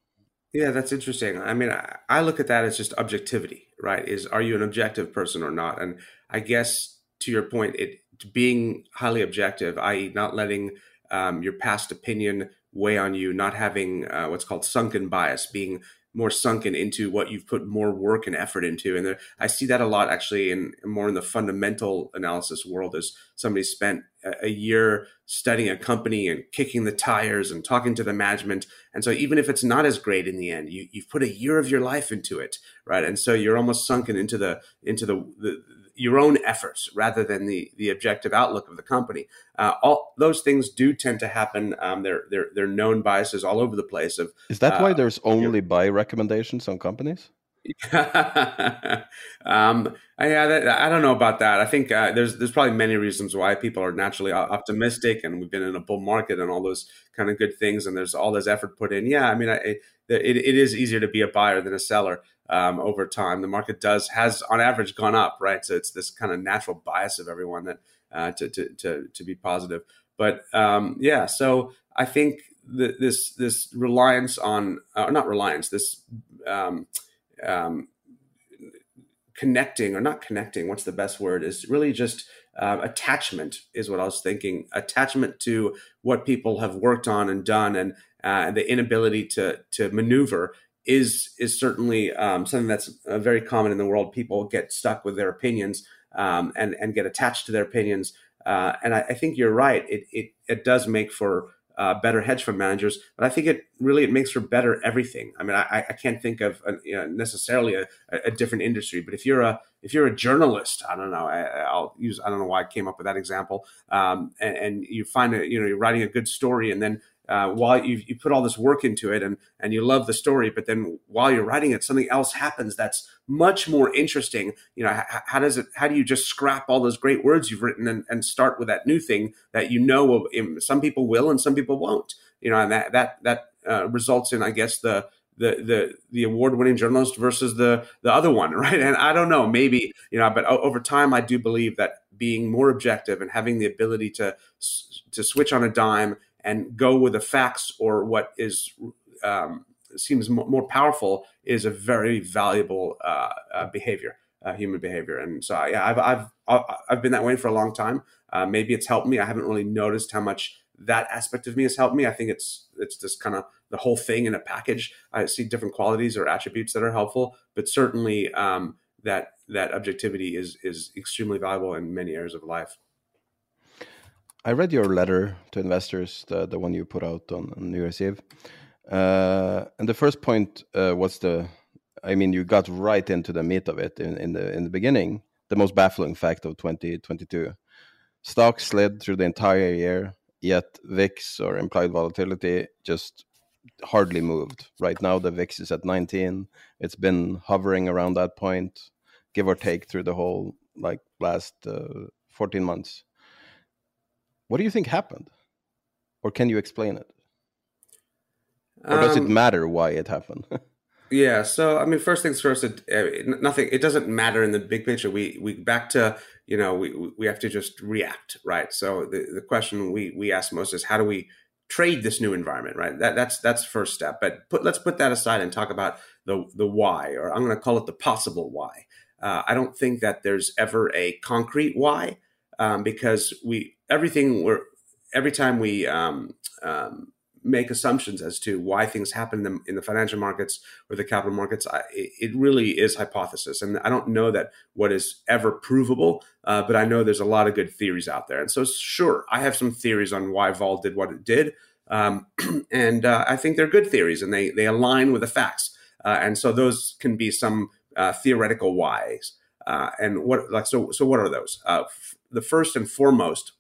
Yeah, that's interesting. I mean, I, I look at that as just objectivity, right? Is are you an objective person or not? And I guess to your point, it being highly objective, i.e., not letting um, your past opinion weigh on you, not having uh, what's called sunken bias, being more sunken into what you've put more work and effort into. And there, I see that a lot actually in more in the fundamental analysis world as somebody spent a, a year studying a company and kicking the tires and talking to the management. And so even if it's not as great in the end, you, you've put a year of your life into it, right? And so you're almost sunken into the, into the, the your own efforts rather than the the objective outlook of the company. Uh, all those things do tend to happen. Um, they're they're they're known biases all over the place. Of is that uh, why there's only buy recommendations on companies? um, yeah, that, I don't know about that. I think uh, there's there's probably many reasons why people are naturally optimistic, and we've been in a bull market and all those kind of good things, and there's all this effort put in. Yeah, I mean, I, it, it is easier to be a buyer than a seller um, over time. The market does has on average gone up, right? So it's this kind of natural bias of everyone that uh, to, to to to be positive. But um, yeah, so I think the, this this reliance on uh, not reliance this um, um, connecting or not connecting what's the best word is really just uh, attachment is what i was thinking attachment to what people have worked on and done and uh, the inability to to maneuver is is certainly um, something that's uh, very common in the world. People get stuck with their opinions um, and and get attached to their opinions. Uh, and I, I, think you're right. It it it does make for uh, better hedge fund managers, but I think it really it makes for better everything. I mean, I, I can't think of a, you know, necessarily a, a, different industry, but if you're a if you're a journalist, I don't know, I, will use I don't know why I came up with that example, um, and, and, you find it, you know, you're writing a good story, and then uh, while you you put all this work into it and and you love the story, but then while you're writing it, something else happens that's much more interesting. You know, how, how does it? How do you just scrap all those great words you've written and, and start with that new thing that you know will, some people will and some people won't. You know, and that that that uh, results in, I guess, the the the the award winning journalist versus the the other one, right? And I don't know, maybe you know, but over time, I do believe that being more objective and having the ability to to switch on a dime and go with the facts or what is um, seems more powerful is a very valuable uh, uh, behavior, uh, human behavior. And so, yeah, I've, I've, I've been that way for a long time. Uh, maybe it's helped me. I haven't really noticed how much that aspect of me has helped me. I think it's, it's just kind of the whole thing in a package. I see different qualities or attributes that are helpful, but certainly um, that, that objectivity is, is extremely valuable in many areas of life. I read your letter to investors, the, the one you put out on, on New Year's Eve. Uh, and the first point uh, was the, I mean, you got right into the meat of it in, in the in the beginning. The most baffling fact of 2022: stocks slid through the entire year, yet VIX or implied volatility just hardly moved. Right now, the VIX is at 19. It's been hovering around that point, give or take, through the whole like last uh, 14 months. What do you think happened? Or can you explain it? Or does um, it matter why it happened? yeah. So, I mean, first things first, it, uh, nothing, it doesn't matter in the big picture. We, we back to, you know, we, we have to just react, right? So the, the question we, we ask most is how do we trade this new environment, right? That, that's, that's first step, but put, let's put that aside and talk about the, the why, or I'm going to call it the possible why. Uh, I don't think that there's ever a concrete why um, because we everything we're every time we um, um, make assumptions as to why things happen in the, in the financial markets or the capital markets. I, it really is hypothesis, and I don't know that what is ever provable. Uh, but I know there's a lot of good theories out there, and so sure, I have some theories on why vol did what it did, um, and uh, I think they're good theories, and they they align with the facts, uh, and so those can be some uh, theoretical whys. Uh, and what like so so what are those? Uh, the first and foremost,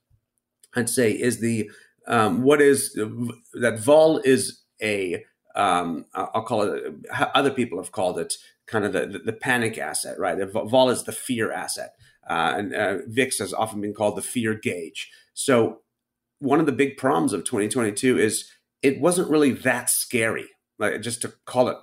I'd say, is the um, what is that vol is a um, I'll call it other people have called it kind of the, the, the panic asset, right? Vol is the fear asset, uh, and uh, VIX has often been called the fear gauge. So one of the big problems of 2022 is it wasn't really that scary. Like just to call it,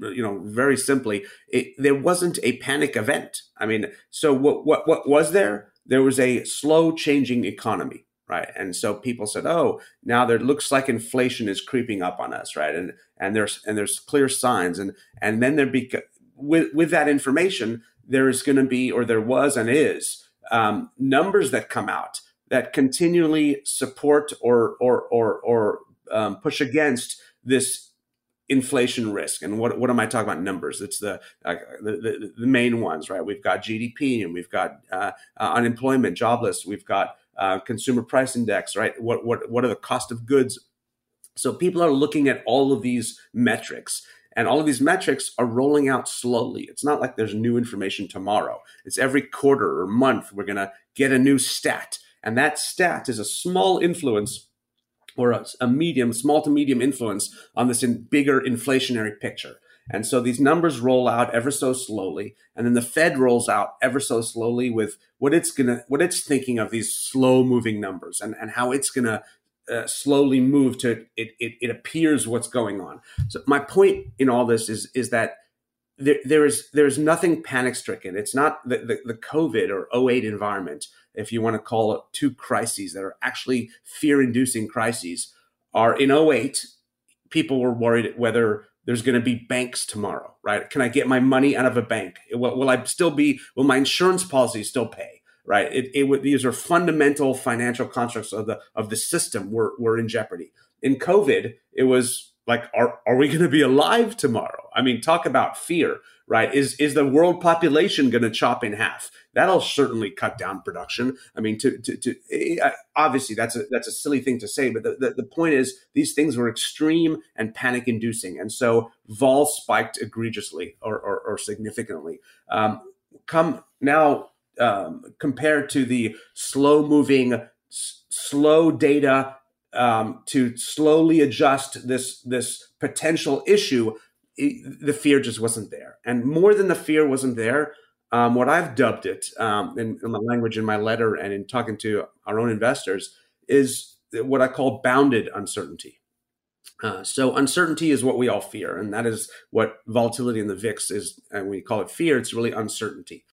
you know, very simply, it, there wasn't a panic event. I mean, so what what what was there? There was a slow changing economy right? And so people said, "Oh, now there looks like inflation is creeping up on us, right?" And and there's and there's clear signs, and and then there be with with that information, there is going to be, or there was, and is um, numbers that come out that continually support or or or or um, push against this inflation risk. And what what am I talking about? Numbers. It's the uh, the, the, the, main ones, right? We've got GDP and we've got uh, uh, unemployment, jobless. We've got uh, consumer price index, right? What what what are the cost of goods? So people are looking at all of these metrics. And all of these metrics are rolling out slowly. It's not like there's new information tomorrow. It's every quarter or month we're going to get a new stat. And that stat is a small influence or a, a, medium, small to medium influence on this in bigger inflationary picture. And so these numbers roll out ever so slowly, and then the Fed rolls out ever so slowly with what it's gonna, what it's thinking of these slow moving numbers, and and how it's gonna uh, slowly move to it, it. It appears what's going on. So my point in all this is is that there, there is there is nothing panic stricken. It's not the, the, the COVID or 08 environment, if you want to call it two crises that are actually fear inducing crises, are in 08. People were worried whether there's going to be banks tomorrow, right? Can I get my money out of a bank? Will, will I still be? Will my insurance policy still pay? Right? It, it these are fundamental financial constructs of the of the system were were in jeopardy. In COVID, it was like, are are we going to be alive tomorrow? I mean, talk about fear right? Is is the world population going to chop in half? That'll certainly cut down production. I mean, to to, to eh, obviously that's a that's a silly thing to say, but the, the, the point is these things were extreme and panic inducing, and so vol spiked egregiously or or, or significantly. Um, come now um, compared to the slow moving, s- slow data um, to slowly adjust this this potential issue the fear just wasn't there. And more than the fear wasn't there, um, what I've dubbed it um, in, in, my language, in my letter, and in talking to our own investors, is what I call bounded uncertainty. Uh, so uncertainty is what we all fear, and that is what volatility in the VIX is. And we call it fear, it's really uncertainty.